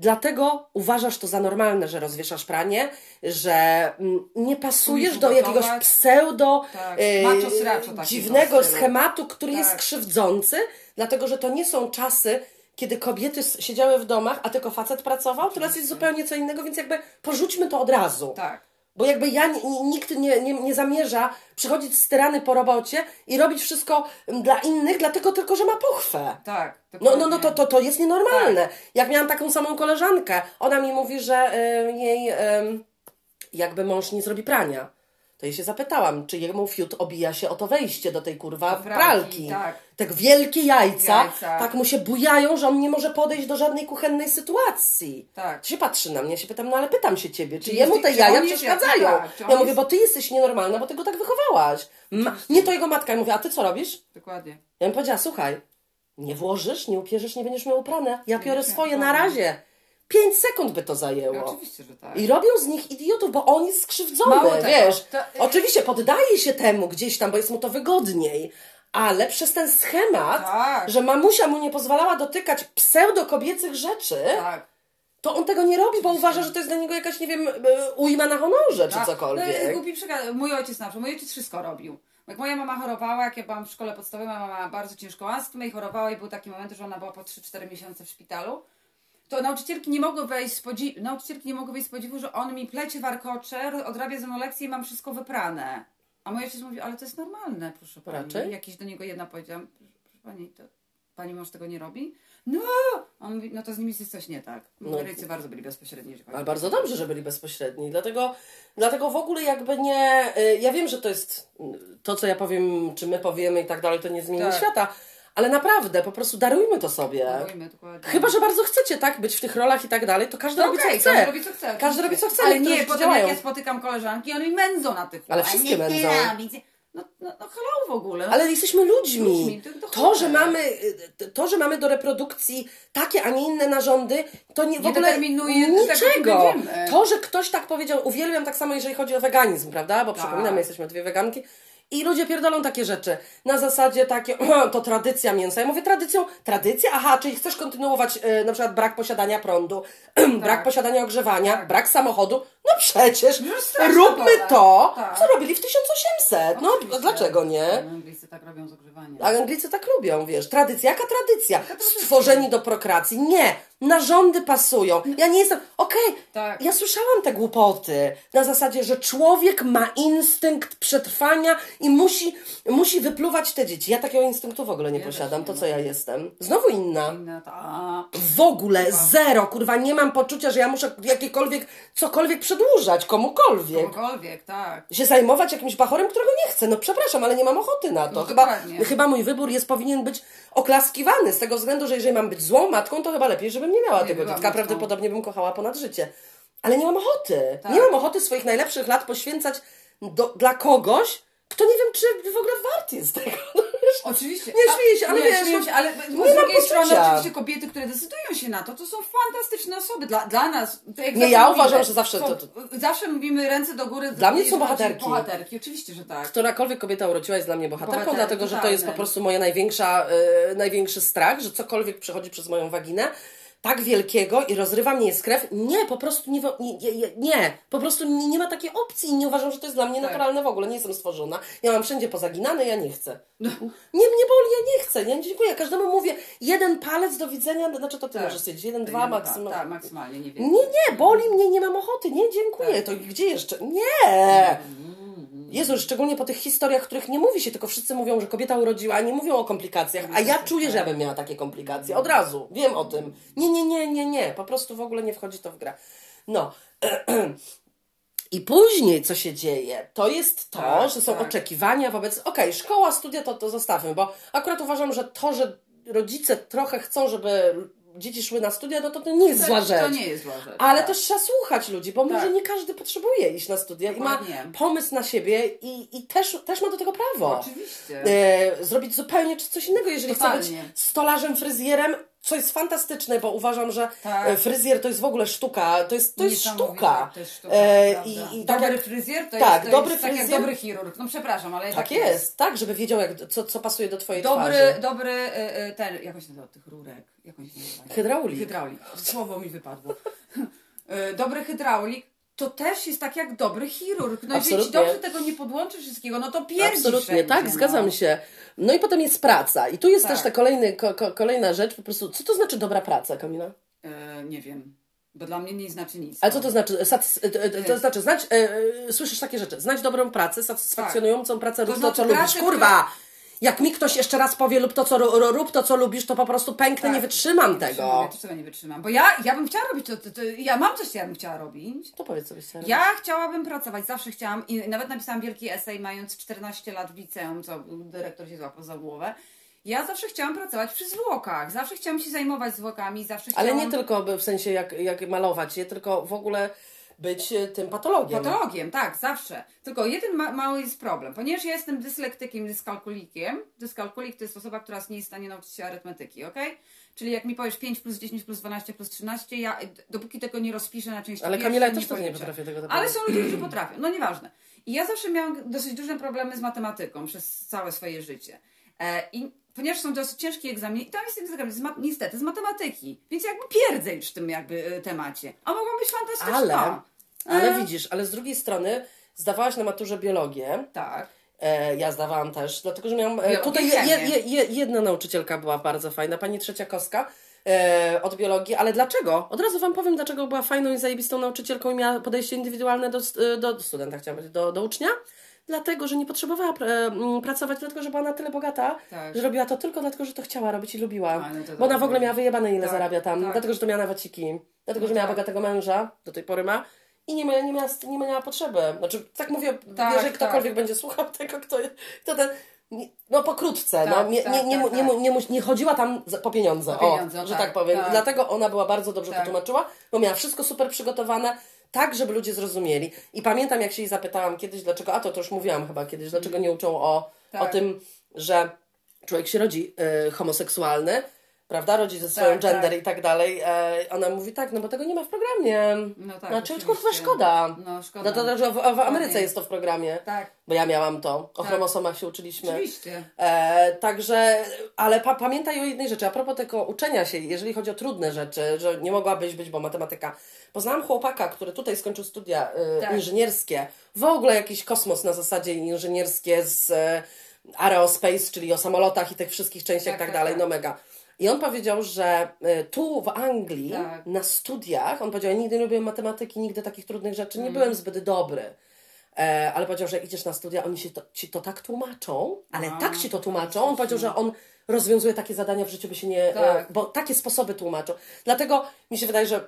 dlatego uważasz to za normalne, że rozwieszasz pranie, że mm, nie pasujesz do jakiegoś pseudo Tak. e, dziwnego schematu, który jest Tak. krzywdzący, dlatego że to nie są czasy, kiedy kobiety siedziały w domach, a tylko facet pracował. Teraz jest zupełnie co innego, więc jakby porzućmy to od razu. Tak. Bo jakby ja, ni- ni- nikt nie, nie, nie zamierza przychodzić z tyrany po robocie i robić wszystko mm, dla innych, dlatego tylko, że ma pochwę. Tak. No, no, no to, to, to jest nienormalne. Jak miałam taką samą koleżankę, ona mi mówi, że y, jej y, jakby mąż nie zrobi prania. To jej się zapytałam, czy jemu fiut obija się o to wejście do tej kurwa Do pralki, pralki. tak. Te wielkie jajca, Jajca. tak mu się bujają, że on nie może podejść do żadnej kuchennej sytuacji. Tak. To się patrzy na mnie, ja się pytam, no ale pytam się ciebie, czy Czy jemu te jaja przeszkadzają? tak, ja mówię, jest- bo ty jesteś nienormalna, bo ty go tak wychowałaś. Ma, nie to jego matka. Ja mówię, a ty co robisz? Dokładnie. Ja bym powiedziała, słuchaj, nie włożysz, nie upierzesz, nie będziesz miał uprane. Ja biorę swoje na dokładnie. razie. Pięć sekund by to No, zajęło. oczywiście, że tak. I robią z nich idiotów, bo on jest skrzywdzony, Mało wiesz. to- Oczywiście poddaje się temu gdzieś tam, bo jest mu to wygodniej, ale przez ten schemat, Tak. że mamusia mu nie pozwalała dotykać pseudo-kobiecych rzeczy, Tak. to on tego nie robi, bo uważa, że to jest dla niego jakaś, nie wiem, e, ujma na honorze, czy Tak. cokolwiek. No, głupi przykład. Mój ojciec na przykład, mój ojciec wszystko robił. Jak moja mama chorowała, jak ja byłam w szkole podstawowej, mama miała bardzo ciężką astmę i chorowała i był taki moment, że ona była po 3-4 miesiące w szpitalu. To nauczycielki nie mogły wejść z podziwu, nauczycielki nie mogły wejść z podziwu, że on mi plecie warkocze, odrabia ze mną lekcje i mam wszystko wyprane. A mój ojciec mówi, ale to jest normalne, proszę pani. Raczej? Jakiś do niego jedna powiedziałam, proszę, proszę pani, to pani mąż tego nie robi? No! A On mówi, no to z nimi jest coś nie tak. No. No. Bardzo byli bezpośredni, Ale bardzo dobrze, że byli bezpośredni. Dlatego, dlatego w ogóle jakby nie. y, Ja wiem, że to jest y, to, co ja powiem, czy my powiemy i tak dalej, to nie zmieni Tak. świata. Ale naprawdę, po prostu darujmy to sobie. Darujmy, dokładnie. Chyba, że bardzo chcecie, tak, być w tych rolach i tak dalej, to każdy No robi okej, co chce. każdy robi co chce. Każdy robi co chce, Ale nie, potem działają. jak ja spotykam koleżanki, one mi mędzą na tych Ale wszystkie mędzą. No, no, no hello w ogóle. No, Ale jesteśmy ludźmi. Ludźmi, to- to To, że mamy, y, to, że mamy do reprodukcji takie, a nie inne narządy, to nie, w Nie ogóle niczego. To, że ktoś tak powiedział, uwielbiam tak samo, jeżeli chodzi o weganizm, prawda? Bo Tak. przypominam, my jesteśmy dwie weganki. I ludzie pierdolą takie rzeczy. Na zasadzie takie, *clears throat* to tradycja mięsa. Ja mówię, tradycją, tradycja? Aha, czyli chcesz kontynuować e, na przykład brak posiadania prądu, *clears throat* brak posiadania ogrzewania, Tak. brak samochodu. No przecież, No róbmy to, Tak. co robili w 1800. No, Oczywiście. dlaczego nie? No, Anglicy tak robią z ogrzewaniem. A Anglicy tak lubią, wiesz. Tradycja, jaka tradycja? Stworzeni do prokracji. Nie, narządy pasują. Ja nie jestem. Okej, Tak. ja słyszałam te głupoty. Na zasadzie, że człowiek ma instynkt przetrwania i musi, musi wypluwać te dzieci. Ja takiego instynktu w ogóle nie posiadam. To co ja jestem? Znowu inna. Inna ta... W ogóle zero, kurwa, nie mam poczucia, że ja muszę jakiekolwiek, cokolwiek przedłużać komukolwiek. Kogokolwiek, tak. Się zajmować jakimś bachorem, którego nie chcę. No przepraszam, ale nie mam ochoty na to. No chyba, dokładnie. chyba mój wybór jest powinien być oklaskiwany z tego względu, że jeżeli mam być złą matką, to chyba lepiej, żebym nie miała Nie tego dziecka. Prawdopodobnie bym kochała ponad życie. Ale nie mam ochoty. Tak. Nie mam ochoty swoich najlepszych lat poświęcać do, dla kogoś, kto nie wiem, czy w ogóle wart jest tego. *laughs* Oczywiście. Nie śmieję się, ale nie, wiesz, śmieję no, się, ale z mam drugiej strony oczywiście kobiety, które decydują się na to, to są fantastyczne osoby. Dla, dla nas, to jak Nie, ja mówimy, uważam, że zawsze są- to- Zawsze mówimy ręce do góry. Dla mnie to są bohaterki. Bohaterki, oczywiście, że tak. Którakolwiek kobieta urodziła jest dla mnie bohaterką, Bohaterką, dlatego że to jest po prostu moja największa, e, największy strach, że cokolwiek przechodzi przez moją waginę, tak wielkiego i rozrywa mnie jest krew. Nie, po prostu nie, nie, nie, po prostu nie, nie ma takiej opcji i nie uważam, że to jest dla mnie Tak. naturalne w ogóle. Nie jestem stworzona. Ja mam wszędzie pozaginane, ja nie chcę. Nie, mnie boli, ja nie chcę. Nie, dziękuję. Każdemu mówię, jeden palec do widzenia, znaczy to ty Tak. możesz stwierdzić, jeden, dwa Tak, maksymalnie. Tak, maksymalnie, nie wiem. Nie, nie, boli mnie, nie mam ochoty. Nie, dziękuję. To gdzie jeszcze? Nie! Jezu, szczególnie po tych historiach, których nie mówi się, tylko wszyscy mówią, że kobieta urodziła, a nie mówią o komplikacjach. A ja czuję, że ja bym miała takie komplikacje. Od razu. Wiem o tym. Nie, nie, nie, nie, nie. Po prostu w ogóle nie wchodzi to w grę. No. *clears throat* I później, co się dzieje, to jest to, Tak, że są tak. oczekiwania wobec. Okej, szkoła, studia to, to zostawmy, bo akurat uważam, że to, że rodzice trochę chcą, żeby dzieci szły na studia, no to to nie jest To- zła rzecz. To nie jest zła rzecz. Ale tak. też trzeba słuchać ludzi, bo może Tak. nie każdy potrzebuje iść na studia i ma Dokładnie. pomysł na siebie i, i też, też ma do tego prawo. Oczywiście. E, zrobić zupełnie coś innego, jeżeli chce być Totalnie. stolarzem, fryzjerem, co jest fantastyczne, bo uważam, że Tak. e, fryzjer to jest w ogóle sztuka, to jest, to jest sztuka. To jest sztuka E, i, i tak dobry jak, fryzjer to tak, jest, to dobry jest tak jak fryzjer- dobry chirurg. No przepraszam, ale tak jest, tak, żeby wiedział, jak, co, co pasuje do twojej Dobry, twarzy. dobry y, y, ten, jak on się nazywa, tych rurek, jak on się nazywa? Hydraulik. Hydraulik, słowo mi wypadło. *laughs* Dobry hydraulik to też jest tak jak dobry chirurg. No jeżeli ci Absolutnie. dobrze tego nie podłączy wszystkiego, no to pierdzi Absolutnie, wszędzie, tak, no. zgadzam się. No i potem jest praca. I tu jest Tak. też ta kolejny, ko, ko, kolejna rzecz, po prostu, co to znaczy dobra praca, Kamila? Y, nie wiem, bo dla mnie nie znaczy nic. Ale co to znaczy? Satys- e, e, to znaczy, znać, e, e, słyszysz takie rzeczy, znać dobrą pracę, satysfakcjonującą pracę, rób to, znaczy co lubisz. pracę, Kurwa! Jak mi ktoś jeszcze raz powie lub to, co rób to, co lubisz, to po prostu pęknę, Tak. nie wytrzymam Ja tego. też tego nie wytrzymam. Bo ja, ja bym chciała robić to, to, to. Ja mam coś, co ja bym chciała robić. To powiedz sobie Sara. Ja chciałabym pracować, zawsze chciałam i nawet napisałam wielki esej mając 14 lat w liceum, co dyrektor się złapał za głowę. Ja zawsze chciałam pracować przy zwłokach, zawsze chciałam się zajmować zwłokami, zawsze Ale chciałam... nie tylko w sensie jak, jak malować je, tylko w ogóle być e, tym patologiem. Patologiem, tak, zawsze. Tylko jeden ma, mały jest problem. Ponieważ ja jestem dyslektykiem, dyskalkulikiem, dyskalkulik to jest osoba, która nie jest w stanie nauczyć się arytmetyki, ok? Czyli jak mi powiesz 5 plus 10 plus 12 plus 13, ja dopóki tego nie rozpiszę na części Ale pierwsze, Kamila, też nie policzę. potrafię tego Ale naprawdę. są ludzie, którzy potrafią. No nieważne. I ja zawsze miałam dosyć duże problemy z matematyką przez całe swoje życie. E, I ponieważ są dosyć ciężkie egzaminy, i tam jest egzamin z niestety z matematyki. Więc jakby pierdzeń w tym jakby e, temacie. A mogą być fantastyczna. Ale, ale E, widzisz, ale z drugiej strony zdawałaś na maturze biologię. Tak. E, ja zdawałam też, dlatego że miałam. E, tutaj je, je, je, jedna nauczycielka była bardzo fajna, pani Trzeciakowska e, od biologii. Ale dlaczego? Od razu Wam powiem, dlaczego była fajną i zajebistą nauczycielką i miała podejście indywidualne do, do studenta, chciałam powiedzieć, do, do ucznia. Dlatego, że nie potrzebowała pr- e, pracować, dlatego, że była na tyle bogata, Tak. że robiła to tylko dlatego, że to chciała robić i lubiła. A, no Bo ona w ogóle miała wyjebane, ile Tak, zarabia tam, tak. dlatego, że to miała na waciki, dlatego, No że miała tak. bogatego męża, do tej pory ma. I nie, ma, nie, miała, nie miała potrzeby. Znaczy, tak mówię, Tak, jeżeli tak. ktokolwiek będzie słuchał *laughs* tego, kto, kto ten. No pokrótce, Tak, no, nie, tak, nie, nie, tak, nie, nie, chodziła tam po pieniądze, Po pieniądze, o, że tak, tak powiem. tak. Dlatego ona była bardzo dobrze Tak. wytłumaczyła, bo miała wszystko super przygotowane, tak, żeby ludzie zrozumieli. I pamiętam, jak się jej zapytałam kiedyś, dlaczego, a to, to już mówiłam chyba kiedyś, dlaczego nie uczą o, Tak. o tym, że człowiek się rodzi y, homoseksualny, prawda, rodzi ze swoją Tak, gender tak. i tak dalej. E, ona mówi tak, no bo tego nie ma w programie. No tak, Znaczy, kurwa, szkoda. No, szkoda. No to, że w, w Ameryce jest to w programie. Tak. Bo ja miałam to. O Tak. chromosomach się uczyliśmy. Oczywiście. E, także, ale pa, pamiętaj o jednej rzeczy, a propos tego uczenia się, jeżeli chodzi o trudne rzeczy, że nie mogłabyś być, bo matematyka. Poznałam chłopaka, który tutaj skończył studia e, Tak. inżynierskie, w ogóle jakiś kosmos na zasadzie inżynierskie z e, aerospace, czyli o samolotach i tych wszystkich częściach Tak, tak, tak, dalej, tak. no mega. I on powiedział, że e, tu w Anglii, Tak. na studiach, on powiedział, ja nigdy nie lubiłem matematyki, nigdy takich trudnych rzeczy, Mm. nie byłem zbyt dobry. E, ale powiedział, że idziesz na studia, oni się to, ci to tak tłumaczą, ale A, tak ci to tłumaczą. On powiedział, że on rozwiązuje takie zadania w życiu, by się nie. Tak. E, bo takie sposoby tłumaczą. Dlatego mi się wydaje, że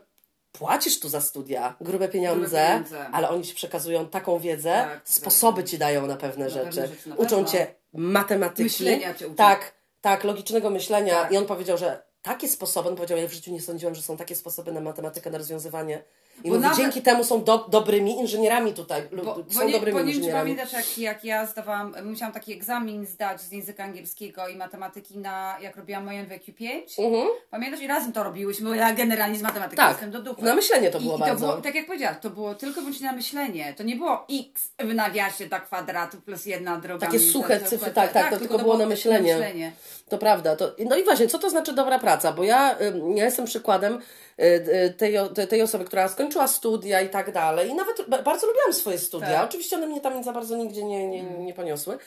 płacisz tu za studia grube pieniądze, pieniądze. ale oni ci przekazują taką wiedzę, Tak, sposoby ci dają na pewne Na rzeczy. pewne rzeczy, na uczą pewno. cię matematyki. Myślenia cię uczą. Tak, tak, logicznego myślenia. Tak. I on powiedział, że takie sposoby, on powiedział, ja w życiu nie sądziłem, że są takie sposoby na matematykę, na rozwiązywanie. I mówi, nawet- dzięki temu są do, dobrymi inżynierami tutaj. Bo, są bo, nie, dobrymi bo nie inżynierami. pamiętasz, jak, jak ja zdawałam, musiałam taki egzamin zdać z języka angielskiego i matematyki na, jak robiłam moje NWQ5. Mhm. Pamiętasz? I razem to robiłyśmy, ja generalnie z matematyki Tak, jestem do dupy. na myślenie to I, było i to bardzo. było, tak jak powiedziałaś, to było tylko wyłącznie na myślenie. To nie było x w nawiasie do kwadratu plus jedna droga. Takie suche to- cyfry, to- tak, tak, to tylko było na myślenie. myślenie. To prawda. To, no i właśnie, co to znaczy dobra praca? Bo ja, ja jestem przykładem y, y, tej, tej, osoby, która skończyła studia i tak dalej. I nawet ba- bardzo lubiłam swoje studia. Tak. Oczywiście one mnie tam za bardzo nigdzie nie, nie, nie poniosły.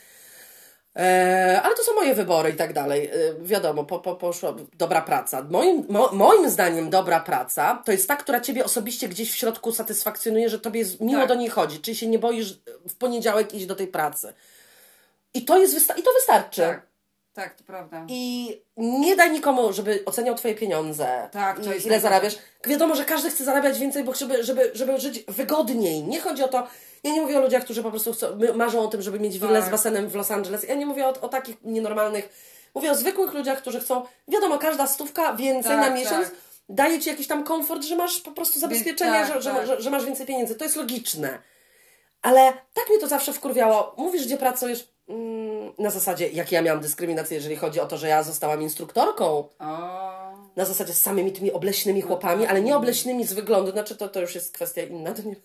E, ale to są moje wybory i tak dalej. E, wiadomo, po, po, poszła dobra praca. Moim, mo, moim zdaniem dobra praca to jest ta, która Ciebie osobiście gdzieś w środku satysfakcjonuje, że Tobie jest miło Tak. do niej chodzi, czyli się nie boisz w poniedziałek iść do tej pracy. I to, jest i to wystarczy. Tak, tak, to prawda. I nie daj nikomu, żeby oceniał Twoje pieniądze. Tak, to jest ile zarabiasz. Wiadomo, że każdy chce zarabiać więcej, bo żeby, żeby, żeby żyć wygodniej. Nie chodzi o to. Ja nie mówię o ludziach, którzy po prostu chcą, marzą o tym, żeby mieć willę Tak. z basenem w Los Angeles. Ja nie mówię o, o takich nienormalnych. Mówię o zwykłych ludziach, którzy chcą. Wiadomo, każda stówka więcej Tak, na miesiąc tak. daje ci jakiś tam komfort, że masz po prostu zabezpieczenie, tak, że, że, tak. Że, że masz więcej pieniędzy. To jest logiczne. Ale tak mnie to zawsze wkurwiało. Mówisz, gdzie pracujesz. Na zasadzie, jak ja miałam dyskryminację, jeżeli chodzi o to, że ja zostałam instruktorką. O, Na zasadzie z samymi tymi obleśnymi chłopami, ale nie obleśnymi z wyglądu. Znaczy, to, to już jest kwestia inna. To nie...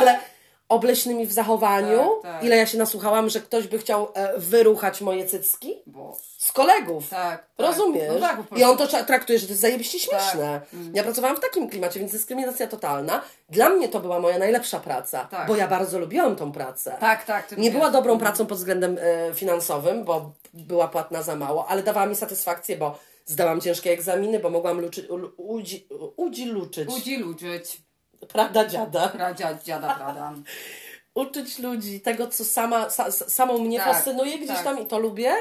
Ale obleśnymi w zachowaniu. Tak, tak. Ile ja się nasłuchałam, że ktoś by chciał e, wyruchać moje cycki bo. z kolegów. Tak, tak. Rozumiesz? No tak, I on to traktuje, że to jest zajebiście śmieszne. Tak. Mm. Ja pracowałam w takim klimacie, więc dyskryminacja totalna. Dla mnie to była moja najlepsza praca, Tak. bo ja bardzo lubiłam tą pracę. Tak, tak. Nie była dobrą pracą pod względem e, finansowym, bo była płatna za mało, ale dawała mi satysfakcję, bo zdałam ciężkie egzaminy, bo mogłam luczy, u, udzi, udzi luczyć. Udzi luczyć. Prawda, dziada? Pradzia, dziada, prada. *laughs* Uczyć ludzi tego, co sama, sa, samą mnie Tak, fascynuje gdzieś tak. tam i to lubię.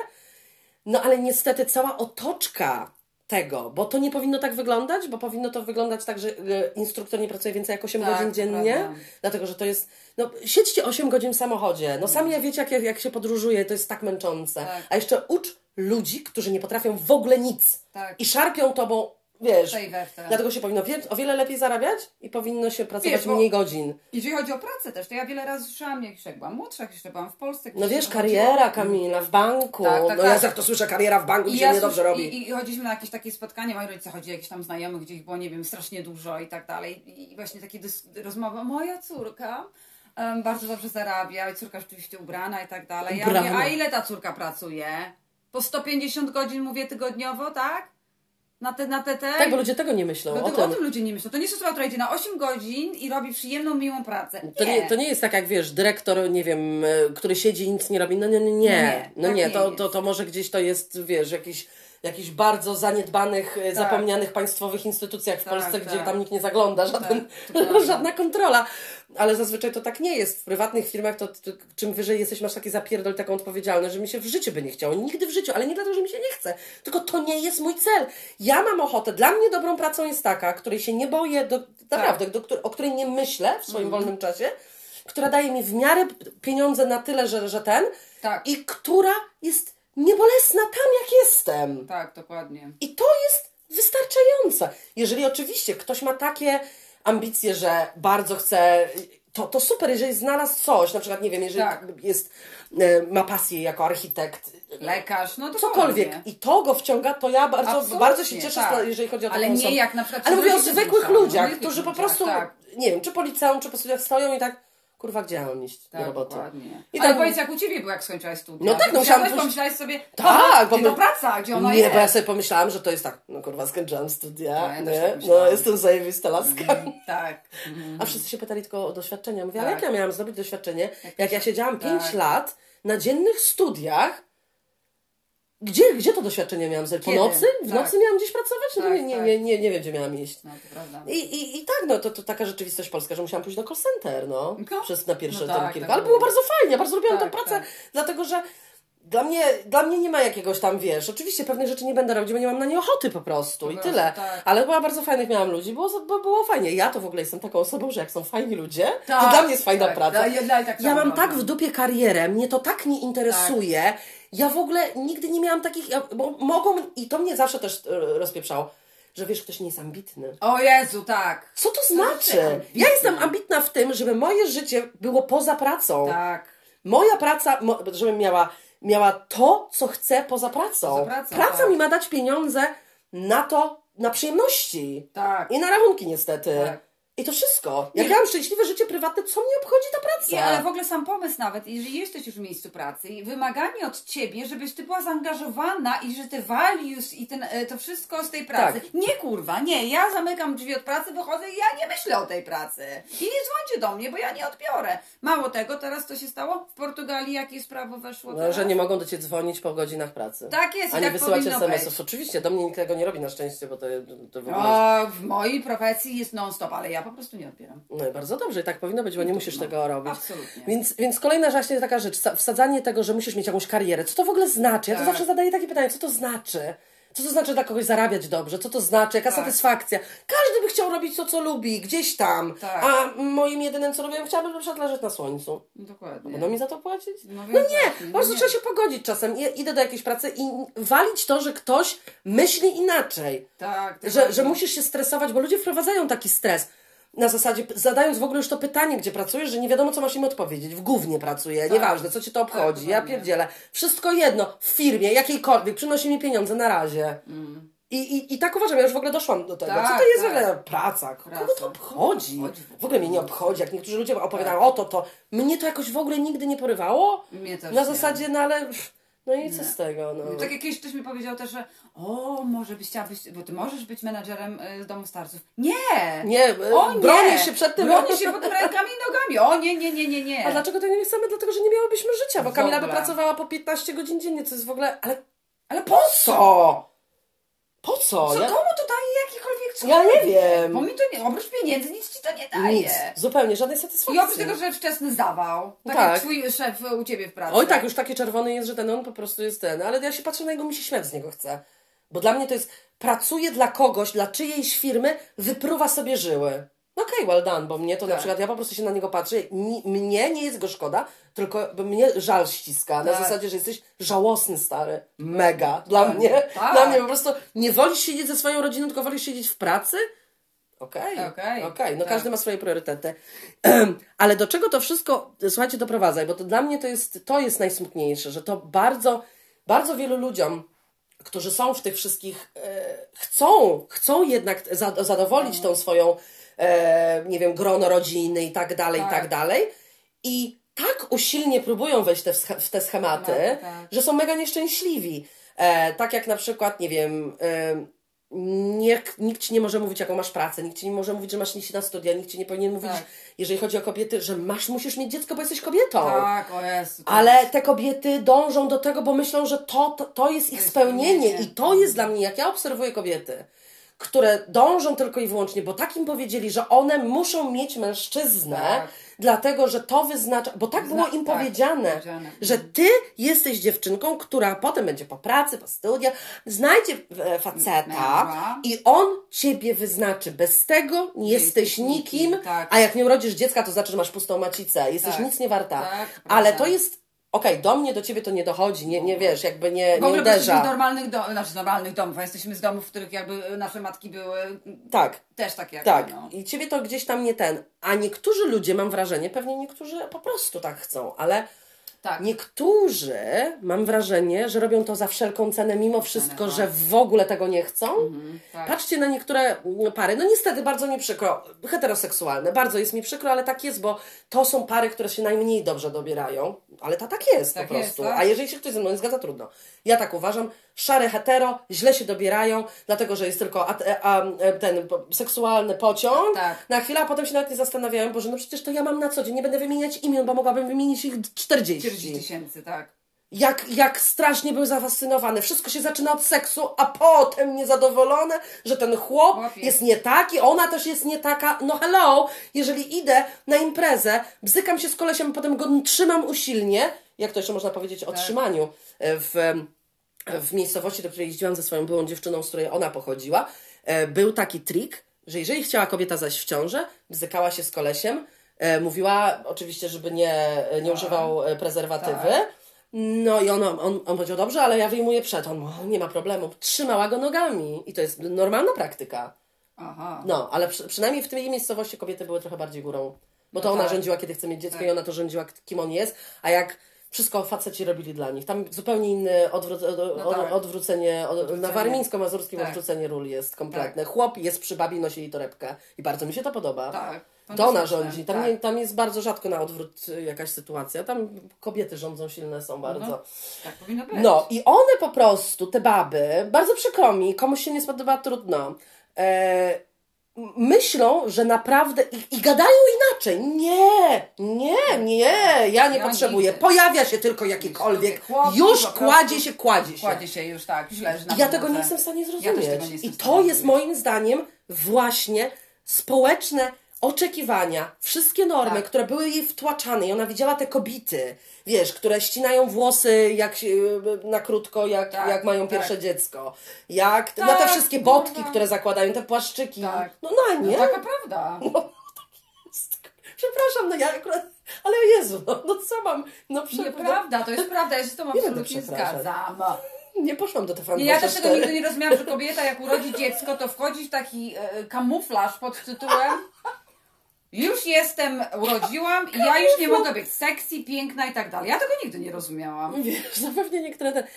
No ale niestety cała otoczka tego, bo to nie powinno tak wyglądać, bo powinno to wyglądać tak, że e, instruktor nie pracuje więcej jak 8 Tak, godzin dziennie, prawda. dlatego że to jest, no siedźcie 8 godzin w samochodzie, no sami jak wiecie jak, jak się podróżuje, to jest tak męczące, Tak. a jeszcze ucz ludzi, którzy nie potrafią w ogóle nic Tak. i szarpią tobą, wiesz, dlatego się powinno wie- o wiele lepiej zarabiać i powinno się pracować Wiesz, mniej godzin. Jeżeli chodzi o pracę też, to ja wiele razy słyszałam, jak jeszcze byłam młodsza, jak jeszcze byłam w Polsce. No wiesz, kariera Kamila w banku, Tak, tak, no tak. ja jak to słyszę, kariera w banku, mi ja niedobrze robi. I, I chodziliśmy na jakieś takie spotkanie, moi rodzice chodzili, jakieś tam znajomych, gdzie ich było, nie wiem, strasznie dużo i tak dalej. I, właśnie takie rozmowy, moja córka em, bardzo dobrze zarabia, i córka rzeczywiście ubrana i tak dalej. Ja mówię, a ile ta córka pracuje? Po 150 godzin, mówię, tygodniowo, tak? Na te, na te, te? Tak, bo ludzie tego nie myślą, No o to, o tym. tym ludzie nie myślą. To nie jest osoba, która idzie na 8 godzin i robi przyjemną, miłą pracę. To nie, to nie jest tak jak wiesz, dyrektor, nie wiem, e, który siedzi i nic nie robi. No nie, nie, nie. Nie, No tak nie, nie to, jest. to, to może gdzieś to jest, wiesz, jakiś jakichś bardzo zaniedbanych, e, zapomnianych państwowych instytucjach w Tak, Polsce, gdzie tak. tam nikt nie zagląda, żaden, to prawda. *laughs* żadna kontrola. Ale zazwyczaj to tak nie jest. W prywatnych firmach to, to czym wyżej jesteś, masz taki zapierdol, taką odpowiedzialność, że mi się w życiu by nie chciało. Nigdy w życiu, ale nie dlatego, że mi się nie chce. Tylko to nie jest mój cel. Ja mam ochotę. Dla mnie dobrą pracą jest taka, której się nie boję, do, naprawdę, do, której- o której nie myślę w swoim wolnym czasie, która daje mi w miarę pieniądze na tyle, że, że ten Tak. i która jest niebolesna tam, jak jestem. Tak, dokładnie. I to jest wystarczające. Jeżeli oczywiście ktoś ma takie ambicje, że bardzo chce, to, to super, jeżeli znalazł coś, na przykład, nie wiem, jeżeli Tak. jest, e, ma pasję jako architekt, Lekarz, no to cokolwiek i to go wciąga, to ja bardzo, Absolutnie, bardzo się cieszę, tak. jeżeli chodzi o Ale taką nie osobę. jak na przykład Ale mówię o zwykłych zmuszają, ludziach, którzy po prostu, tak. nie wiem, czy po liceum, czy po studiach stoją i tak, kurwa, gdzie mam iść do Tak, roboty? dokładnie. I Ale tak- powiedz, jak u Ciebie było, jak skończyłaś studia? No tak, no musiałam- pomyślałeś sobie, Tak, bo my- praca, gdzie ona nie, jest? bo ja sobie pomyślałam, że to jest tak, no kurwa, skończyłam studia, Tak, ja nie? tak no jestem zajebista laska. Tak. A wszyscy się pytali tylko o doświadczenia. Mówię, ale Tak. jak ja miałam zdobyć doświadczenie, jak ja siedziałam Tak. 5 lat na dziennych studiach, gdzie, gdzie to doświadczenie miałam? Po Kiedy? nocy? W Tak. nocy miałam gdzieś pracować? No Tak, nie, nie, tak. nie, nie, nie wiem, gdzie miałam iść. No to prawda. I, i, I tak, no to, to taka rzeczywistość polska, że musiałam pójść do call center, no. No. Przez na pierwsze No tam tak, kilka. tak Ale było było. bardzo fajnie, ja bardzo lubiłam tę pracę, tak. dlatego że dla mnie, dla mnie nie ma jakiegoś tam, wiesz, oczywiście pewnych rzeczy nie będę robić, bo nie mam na nie ochoty po prostu Po i prostu, tyle. tak. Ale była bardzo fajnych miałam ludzi, było, bo było fajnie. Ja to w ogóle jestem taką osobą, że jak są fajni ludzie, to Tak, dla mnie jest fajna tak. praca. Ja- mam tak mam. w dupie karierę, mnie to tak nie interesuje. Ja w ogóle nigdy nie miałam takich, ja- bo mogą, i to mnie zawsze też e, rozpieprzało, że wiesz, ktoś nie jest ambitny. O Jezu, tak. Co to To znaczy? Ja jestem ambitna w tym, żeby moje życie było poza pracą. Tak. Moja praca, żebym miała, miała to, co chcę poza pracą. Poza pracą, Praca tak. mi ma dać pieniądze na to, na przyjemności. Tak. I na rachunki niestety. Tak. I to wszystko. Jak Nie. ja mam szczęśliwe życie prywatne, co mnie obchodzi ta praca? I, ale w ogóle sam pomysł nawet, jeżeli jesteś już w miejscu pracy i wymaganie od ciebie, żebyś ty była zaangażowana i że te values i ten, e, to wszystko z tej pracy. Tak. Nie kurwa, nie, ja zamykam drzwi od pracy, wychodzę i ja nie myślę o tej pracy. I nie dzwońcie do mnie, bo ja nie odbiorę. Mało tego, teraz co się stało? W Portugalii jakie prawo weszło No, że nie mogą do ciebie dzwonić po godzinach pracy. Tak jest, A i nie tak wysyłać SMS-ów. Oczywiście, do mnie nikt tego nie robi na szczęście, bo to, to w ogóle. O, w mojej profesji jest non-stop, ale ja po prostu nie odbieram. No i bardzo dobrze, i tak powinno być, bo nie musisz tego robić. Absolutnie. Więc, więc kolejna właśnie taka rzecz, sa- wsadzanie tego, że musisz mieć jakąś karierę. Co to w ogóle znaczy? Ja to Tak. zawsze zadaję takie pytanie, co to znaczy? Co to znaczy dla kogoś zarabiać dobrze? Co to znaczy? Jaka Tak. satysfakcja? Każdy by chciał robić to, co lubi, gdzieś tam. Tak. A moim jedynym, co robię, chciałabym na przykład leżeć na słońcu. Dokładnie. Będą mi za to płacić? No No, nie, właśnie, po prostu nie. trzeba się pogodzić czasem. I, idę do jakiejś pracy i walić to, że ktoś myśli inaczej. Tak, Że, że musisz się stresować, bo ludzie wprowadzają taki stres. Na zasadzie, zadając w ogóle już to pytanie, gdzie pracujesz, że nie wiadomo, co masz im odpowiedzieć. W gównie pracuję, nieważne, co cię to obchodzi. ja dokładnie. pierdzielę. Wszystko jedno, w firmie, jakiejkolwiek, przynosi mi pieniądze na razie. I, i, I tak uważam, ja już w ogóle doszłam do tego. co Mm. Tak, to jest tak. w ogóle praca? Kogo Praca. to obchodzi? W ogóle mnie nie obchodzi. Jak niektórzy ludzie opowiadają Tak. o to, to mnie to jakoś w ogóle nigdy nie porywało. Mnie też Na nie. zasadzie, no ale... No i co z tego, no. Tak jak kiedyś ktoś mi powiedział też, że o, może byś chciała być, bo ty możesz być menadżerem y, z domu starców. Nie! Nie, O nie! bronię się przed tym. Bronię się pod rękami i nogami. O nie, nie, nie, nie, nie. A dlaczego tego nie chcemy? Dlatego, że nie miałybyśmy życia, bo Kamila by pracowała po 15 godzin dziennie, co jest w ogóle... Ale Ale po co? Po co? Co, Ja... komu to jakikolwiek Ja nie wiem. Bo mi to nie, oprócz pieniędzy nic ci to nie daje. Nic, zupełnie, żadnej I satysfakcji. oprócz tego, że wczesny zawał. Tak, Tak. jak twój szef u ciebie w pracy. Oj tak, już taki czerwony jest, że ten on po prostu jest ten, ale ja się patrzę na niego, mi się śmiać z niego chce. Bo dla mnie to jest, pracuje dla kogoś, dla czyjejś firmy, wypruwa sobie żyły. No okej, well done, bo mnie to na Tak. przykład, ja po prostu się na niego patrzę, ni, mnie nie jest go szkoda, tylko mnie żal ściska, na Tak. zasadzie, że jesteś żałosny stary. Mega. Dla Tak. mnie, *laughs* dla mnie po prostu, nie wolisz siedzieć ze swoją rodziną, tylko wolisz siedzieć w pracy? Okej, Okej. okej, no Tak. każdy ma swoje priorytety. Ale do czego to wszystko, słuchajcie, doprowadza? Bo to dla mnie to jest, to jest najsmutniejsze, że to bardzo, bardzo wielu ludziom, którzy są w tych wszystkich, e, chcą, chcą jednak za, zadowolić tą swoją, e, nie wiem, grono rodziny i tak dalej, i Tak. tak dalej. I tak usilnie próbują wejść te, w te schematy, tak. że są mega nieszczęśliwi. E, tak jak na przykład, nie wiem, e, nikt, nikt ci nie może mówić, jaką masz pracę, nikt ci nie może mówić, że masz iść na studia, nikt ci nie powinien mówić, Tak. jeżeli chodzi o kobiety, że masz, musisz mieć dziecko, bo jesteś kobietą. Tak, o Jezu. to Ale te kobiety dążą do tego, bo myślą, że to, to, to jest ich jest spełnienie. spełnienie. I to jest dla mnie, jak ja obserwuję kobiety, które dążą tylko i wyłącznie, bo tak im powiedzieli, że one muszą mieć mężczyznę, Tak. dlatego że to wyznacza, bo tak Zna- było im tak, powiedziane, powiedziane. że ty jesteś dziewczynką, która potem będzie po pracy, po studiach, znajdzie e, faceta i on ciebie wyznaczy. Bez tego nie jesteś jesteś nikim, nikim, tak. a jak nie urodzisz dziecka, to znaczy, że masz pustą macicę, jesteś Tak. nic nie warta. Tak, Ale to jest. Okej, do mnie, do ciebie to nie dochodzi, nie, nie wiesz, jakby nie, W nie uderza. normalnych, do, znaczy normalnych domów, a jesteśmy z domów, w których jakby nasze matki były Tak, też takie jak tak. no. I ciebie to gdzieś tam nie ten. A niektórzy ludzie, mam wrażenie, pewnie niektórzy po prostu tak chcą, ale Tak. niektórzy, mam wrażenie, że robią to za wszelką cenę, mimo wszystko, no. że w ogóle tego nie chcą. tak. Patrzcie na niektóre mm, pary, no niestety bardzo mi przykro, heteroseksualne, bardzo jest mi przykro, ale tak jest, bo to są pary, które się najmniej dobrze dobierają, ale to tak jest Tak po jest, prostu. tak. A jeżeli się ktoś ze mną nie zgadza, trudno. Ja tak uważam, szare hetero źle się dobierają, dlatego że jest tylko a, a, a, ten po- seksualny pociąg Tak. na chwilę, a potem się nawet nie zastanawiają, Boże, no przecież to ja mam na co dzień, nie będę wymieniać imion, bo mogłabym wymienić ich 40. 40 tysięcy, tak. Jak, jak strasznie były zafascynowane. Wszystko się zaczyna od seksu, a potem niezadowolone, że ten chłop jest- nie taki, ona też jest nie taka. No hello, jeżeli idę na imprezę, bzykam się z kolesiem, potem go trzymam usilnie, jak to jeszcze można powiedzieć o Tak. trzymaniu e, w, w miejscowości, do której jeździłam ze swoją byłą dziewczyną, z której ona pochodziła, e, był taki trik, że jeżeli chciała kobieta zaś w ciążę, bzykała się z kolesiem, e, mówiła oczywiście, żeby nie, nie używał e, prezerwatywy, Tak. No i on, on, on powiedział, dobrze, ale ja wyjmuję przed. On, "O, nie ma problemu. Trzymała go nogami. I to jest normalna praktyka. Aha. No, ale przy, przynajmniej w tej miejscowości kobiety były trochę bardziej górą. Bo to No ona tak. rządziła, kiedy chce mieć dziecko Tak. i ona to rządziła, kim on jest. A jak wszystko faceci robili dla nich. Tam zupełnie inne odwró- od, od, tak. odwrócenie, od, na Odwrócenie. warmińsko-mazurskim Tak. odwrócenie ról jest kompletne. Chłop jest przy babi, nosili torebkę. I bardzo mi się to podoba. Tak. To ona rządzi. Tam, tak. nie, tam jest bardzo rzadko na odwrót y, jakaś sytuacja. Tam kobiety rządzą silne są bardzo. Tak powinno być. No i one po prostu, te baby, bardzo przykro mi, komuś się nie spodoba, trudno. E, myślą, że naprawdę i, i gadają inaczej. Nie, nie, nie, ja nie Ja potrzebuję. nigdy. Pojawia się tylko jakikolwiek. Już kładzie się, kładzie się. Kładzie się już tak, już leży na ja tego nie jestem w stanie Ja zrozumieć. jestem I to jest moim zdaniem właśnie społeczne oczekiwania, wszystkie normy, Tak. które były jej wtłaczane i ona widziała te kobiety, wiesz, które ścinają włosy jak na krótko, jak, Tak, jak mają tak. pierwsze dziecko. Jak te- na te Tak, wszystkie botki, kurwa. które zakładają, te płaszczyki. Tak. No, no nie. No, taka prawda. Przepraszam, no ja akurat, ale Jezu, no, no co mam? No przepraszam. Nieprawda, to jest prawda, ja się z tą absolutnie zgadzam. Nie poszłam do TV24. Nie, ja też tego nigdy nie rozumiałam, że kobieta jak urodzi dziecko, to wchodzi w taki e, kamuflaż pod tytułem już jestem, urodziłam i ja już nie mogę być sexy, piękna i tak dalej. Ja tego nigdy nie rozumiałam. Wiesz, *laughs* zapewne niektóre te...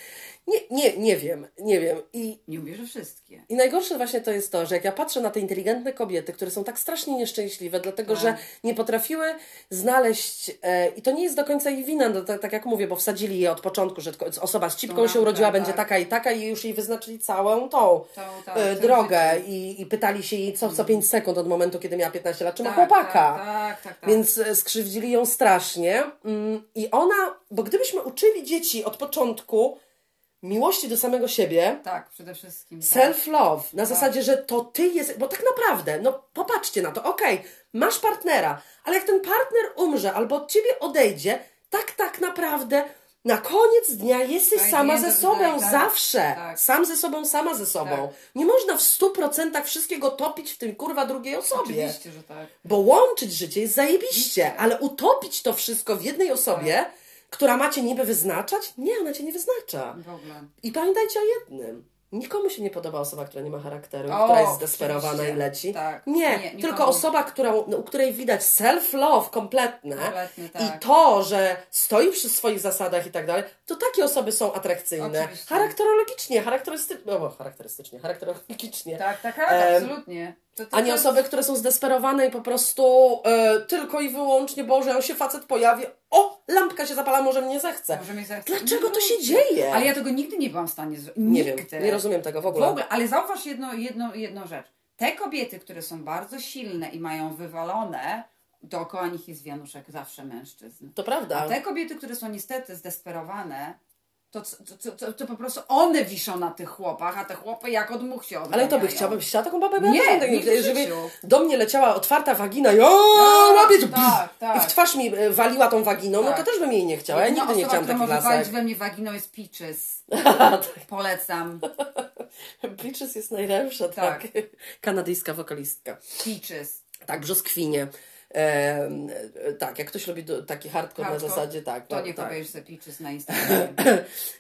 Nie, nie, nie wiem, nie wiem. I Nie że wszystkie. I najgorsze właśnie to jest to, że jak ja patrzę na te inteligentne kobiety, które są tak strasznie nieszczęśliwe, dlatego Tak. że nie potrafiły znaleźć, e, i to nie jest do końca ich wina, no, tak, tak jak mówię, bo wsadzili je od początku, że osoba z cipką No, się urodziła, tak, będzie tak. taka i taka i już jej wyznaczyli całą tą Tą, tak, e, całe drogę i, i pytali się jej co, co 5 sekund od momentu, kiedy miała 15 lat, czy ma Tak, chłopaka. Tak, tak, tak. tak. Więc e, skrzywdzili ją strasznie. Mm, I ona, bo gdybyśmy uczyli dzieci od początku, miłości do samego siebie, Tak, przede wszystkim. tak. self-love, na zasadzie, że to ty jest, bo tak naprawdę, no popatrzcie na to, okej, masz partnera, ale jak ten partner umrze albo od ciebie odejdzie, tak, tak naprawdę na koniec dnia jesteś Tak, sama ze sobą, tak, zawsze. tak. Sam ze sobą, sama ze sobą. Tak. Nie można w stu procentach wszystkiego topić w tym kurwa drugiej osobie. Oczywiście, że tak. Bo łączyć życie jest zajebiście, ale utopić to wszystko w jednej osobie, Tak. Która ma cię niby wyznaczać, nie, ona cię nie wyznacza. W ogóle. I pamiętajcie o jednym. Nikomu się nie podoba osoba, która nie ma charakteru, O, która jest zdesperowana i leci. Tak. Nie, Nie, tylko osoba, która, no, u której widać self-love kompletne Kompletny, tak. i to, że stoi przy swoich zasadach i tak dalej, to takie osoby są atrakcyjne. Oczywiście. Charakterologicznie, charakterystycznie, no, charakterystycznie, charakterologicznie. Tak, tak, tak, absolutnie. A nie osoby, które są zdesperowane i po prostu e, tylko i wyłącznie, Boże, on się facet pojawi, o, lampka się zapala, może mnie zechce. Może mnie zechce. Dlaczego to się Ludzie. dzieje? Ale ja tego nigdy nie byłam w stanie zrobić. Nie wiem, nie rozumiem tego w W ogóle. ogóle, ale zauważ jedno, jedno, jedną rzecz. Te kobiety, które są bardzo silne i mają wywalone, dookoła nich jest wianuszek zawsze mężczyzn. To prawda. A te kobiety, które są niestety zdesperowane, to, to, to, to, po prostu one wiszą na tych chłopach, a te chłopy jak od much się Ale odganiają. to by chciała, byś chciała taką babę? Nie, ja nigdy żeby do mnie leciała otwarta wagina i o, Tak, łapieć, tak, tak. i w twarz mi e, waliła tą waginą, no Tak. to też bym jej nie chciała. Ja Jedna nigdy nie chciałam takich lasek. we mnie waginą jest Peaches. *laughs* Polecam. *laughs* Peaches jest najlepsza, tak. Tak. *laughs* Kanadyjska wokalistka. Peaches. Tak, brzoskwinie. E, tak, jak ktoś lubi do, taki hardcore, na Hardcore, zasadzie, tak. To tak, niech tak. obejrzy sobie Peaches na *laughs* Instagramie.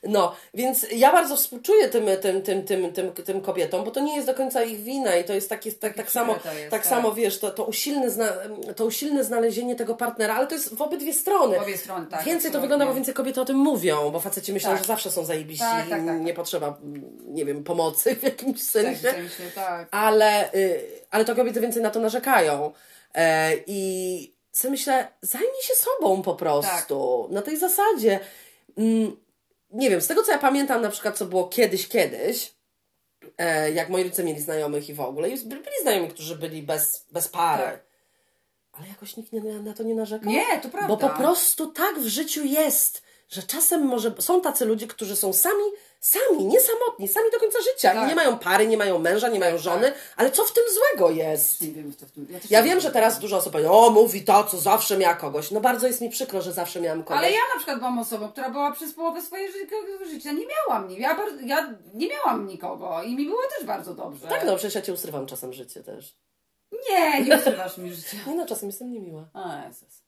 No, więc ja bardzo współczuję tym, tym, tym, tym, tym, tym kobietom, bo to nie jest do końca ich wina i to jest takie, tak, tak samo, to jest, tak tak. samo wiesz, to, to, usilne zna, to usilne znalezienie tego partnera, ale to jest w obydwie strony. W obie strony, tak, Więcej to absolutnie. wygląda, bo więcej kobiety o tym mówią, bo faceci myślą, Tak. że zawsze są zajebiści Tak, tak, i tak. nie potrzeba, nie wiem, pomocy w jakimś Tak, sensie w sensie, tak. ale, y, ale to kobiety więcej na to narzekają. E, I sobie myślę, zajmij się sobą po prostu. Tak. Na tej zasadzie. Mm, nie wiem, z tego co ja pamiętam, na przykład, co było kiedyś, kiedyś, e, jak moi rodzice mieli znajomych i w ogóle, i by- byli znajomi, którzy byli bez, bez pary. Tak. Ale jakoś nikt nie, na to nie narzekał. Nie, to prawda. Bo po prostu tak w życiu jest, że czasem może są tacy ludzie, którzy są sami, sami, niesamotni, sami do końca życia. Tak. I nie mają pary, nie mają męża, nie mają żony, ale co w tym złego jest? Nie wiem, co w tym... Ja nie wiem, że teraz dużo osób powie, o mówi to, co zawsze miała kogoś. No bardzo jest mi przykro, że zawsze miałam kogoś. Ale ja na przykład byłam osobą, która była przez połowę swojego ży- życia. Nie miałam ja, ja nie miałam nikogo i mi było też bardzo dobrze. Tak, no przecież ja cię usrywam czasem życie też. Nie, nie ukrywasz mi życia. Nie no, czasem jestem niemiła. O Jezus.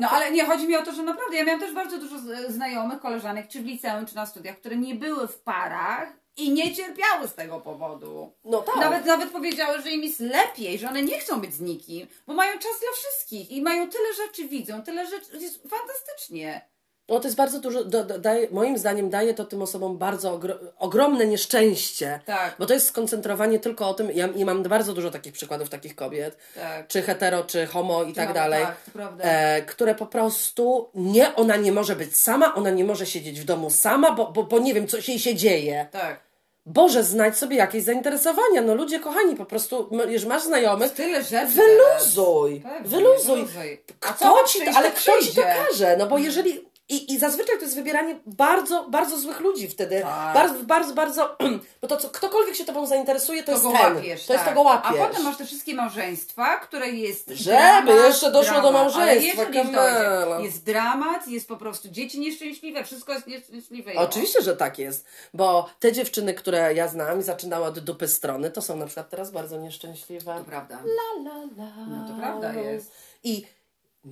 No ale nie, chodzi mi o to, że naprawdę ja miałam też bardzo dużo znajomych, koleżanek, czy w liceum, czy na studiach, które nie były w parach i nie cierpiały z tego powodu. No tak. Nawet, nawet powiedziały, że im jest lepiej, że one nie chcą być z nikim, bo mają czas dla wszystkich i mają tyle rzeczy, widzą, tyle rzeczy, jest fantastycznie. No to jest bardzo dużo, do, do, daje, moim zdaniem daje to tym osobom bardzo ogro, ogromne nieszczęście. Tak. Bo to jest skoncentrowanie tylko o tym, ja, ja mam bardzo dużo takich przykładów takich kobiet, Tak. czy hetero, czy homo i tak No, dalej, tak, e, które po prostu nie, ona nie może być sama, ona nie może siedzieć w domu sama, bo, bo, bo nie wiem, co jej się dzieje. Tak. Boże, znajdź sobie jakieś zainteresowania. No ludzie kochani, po prostu, już masz znajomych, Tyle rzeczy wyluzuj. Pewnie, wyluzuj. wyluzuj. Kto ci, ale to kto ci to każe? No bo jeżeli. I, I zazwyczaj to jest wybieranie bardzo, bardzo złych ludzi wtedy. Tak. Bardzo, bardzo, bardzo. *clears throat* Bo to co, ktokolwiek się tobą zainteresuje, to, To jest ten. łapiesz, to jest tak. to go łapiesz. A potem masz te wszystkie małżeństwa, które jest. Żeby jeszcze doszło do dramat, małżeństwa, gdzieś Kamela. dojdzie. Jest dramat, jest po prostu dzieci nieszczęśliwe, wszystko jest nieszczęśliwe. Oczywiście, że tak jest, bo te dziewczyny, które ja znam i zaczynały od dupy strony, to są na przykład teraz bardzo nieszczęśliwe. To prawda. La, la, la. No to prawda jest. I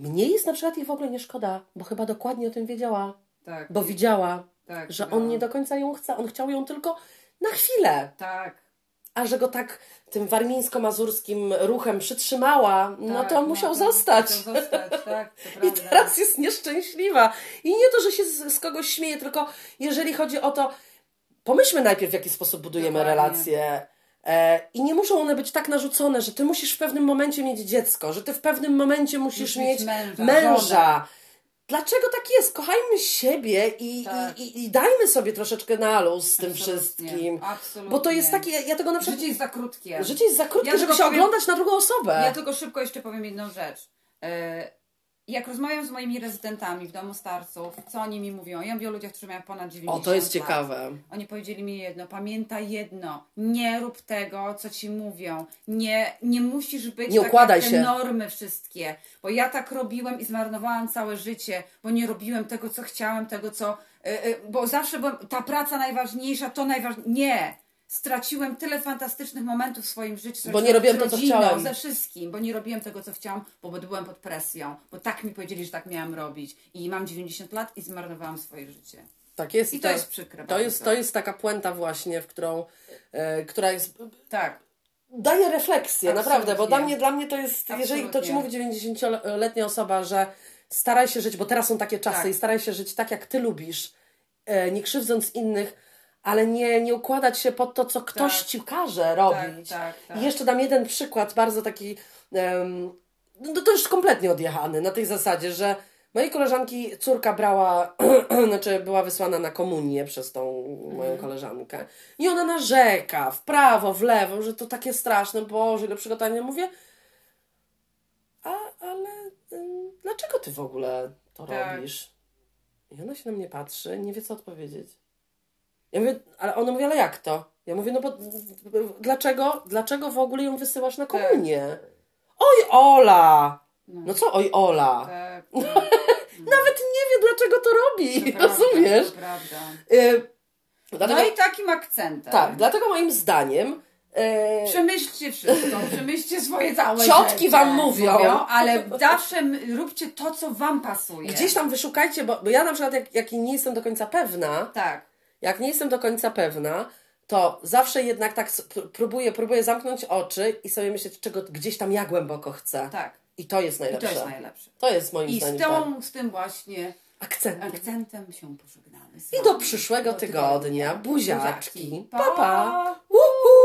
mnie jest na przykład jej w ogóle nie szkoda, bo chyba dokładnie o tym wiedziała, Tak. bo widziała, tak, że no. on nie do końca ją chce, on chciał ją tylko na chwilę. Tak. A że go tak tym warmińsko-mazurskim ruchem przytrzymała, no tak, to musiał zostać. Musiał zostać, tak, *laughs* I teraz jest nieszczęśliwa. I nie to, że się z, z kogoś śmieje, tylko jeżeli chodzi o to, pomyślmy najpierw, w jaki sposób budujemy Dokładnie. relacje. E, I nie muszą one być tak narzucone, że ty musisz w pewnym momencie mieć dziecko, że ty w pewnym momencie musisz Musisz mieć męża, męża. Dlaczego tak jest? Kochajmy siebie i, Tak. i, i, dajmy sobie troszeczkę na luz z tym Absolutnie, wszystkim. absolutnie. Bo to jest takie, ja, ja tego na przykład. Życie jest za krótkie. Życie jest za krótkie, Ja żeby się powiem- oglądać na drugą osobę. Ja tylko szybko jeszcze powiem jedną rzecz. Jak rozmawiam z moimi rezydentami w domu starców, co oni mi mówią? Ja mówię o ludziach, którzy mają ponad 90 O, to jest lat. ciekawe. Oni powiedzieli mi jedno, pamiętaj jedno, nie rób tego, co ci mówią. Nie, nie musisz być Nie tak układaj jak się. te normy wszystkie. Bo ja tak robiłem i zmarnowałam całe życie, bo nie robiłem tego, co chciałem, tego, co... y, y, bo zawsze byłem, ta praca najważniejsza, to najważniejsze. Nie! Straciłem tyle fantastycznych momentów w swoim życiu. Bo nie robiłem to, co chciałem. ze wszystkim, bo nie robiłem tego, co chciałam, bo byłem pod presją, bo tak mi powiedzieli, że tak miałam robić. I mam 90 lat i zmarnowałam swoje życie. Tak jest. I to jest przykre To bardzo. jest, to jest taka puenta właśnie, w którą, e, która jest Tak. daje refleksję, Absolutnie. naprawdę, bo dla mnie, dla mnie to jest, jeżeli to ci Absolutnie. mówi 90-letnia osoba, że staraj się żyć, bo teraz są takie czasy Tak. i staraj się żyć tak, jak ty lubisz, e, nie krzywdząc innych, ale nie, nie układać się pod to, co ktoś Tak. ci każe robić. tak, tak. I jeszcze dam jeden przykład, bardzo taki, em, no to już kompletnie odjechany, na tej zasadzie, że mojej koleżanki córka brała, *clears throat* znaczy była wysłana na komunię przez tą Mhm. moją koleżankę i ona narzeka w prawo, w lewo, że to takie straszne, Boże, ile przygotowania. Mówię, a, ale ym, dlaczego ty w ogóle to Tak. robisz? I ona się na mnie patrzy, nie wie co odpowiedzieć. Ja mówię, ale ona mówi, ale jak to? Ja mówię, no bo dlaczego, dlaczego w ogóle ją wysyłasz na Tak. komunię? Oj, Ola! No co oj, Ola? Tak, *laughs* Nawet nie wie, dlaczego to robi, to prawda, rozumiesz? To prawda. Y, dlatego, No i takim akcentem. Tak, dlatego moim zdaniem y, Przemyślcie wszystko, *laughs* przemyślcie swoje całe Ciotki życie, wam mówią. ale *laughs* zawsze róbcie to, co wam pasuje. gdzieś tam wyszukajcie, bo, bo ja na przykład jak, jak nie jestem do końca pewna, Tak, jak nie jestem do końca pewna, to zawsze jednak tak próbuję, próbuję zamknąć oczy i sobie myśleć, czego gdzieś tam ja głęboko chcę. tak. I to jest I najlepsze. to jest najlepsze. To jest moim I zdaniem z, tak. tą, z tym właśnie akcent. akcentem się pożegnamy. I do przyszłego Do tygodnia. Buziaczki. Buziaczki. Pa, pa. Pa. Uhu.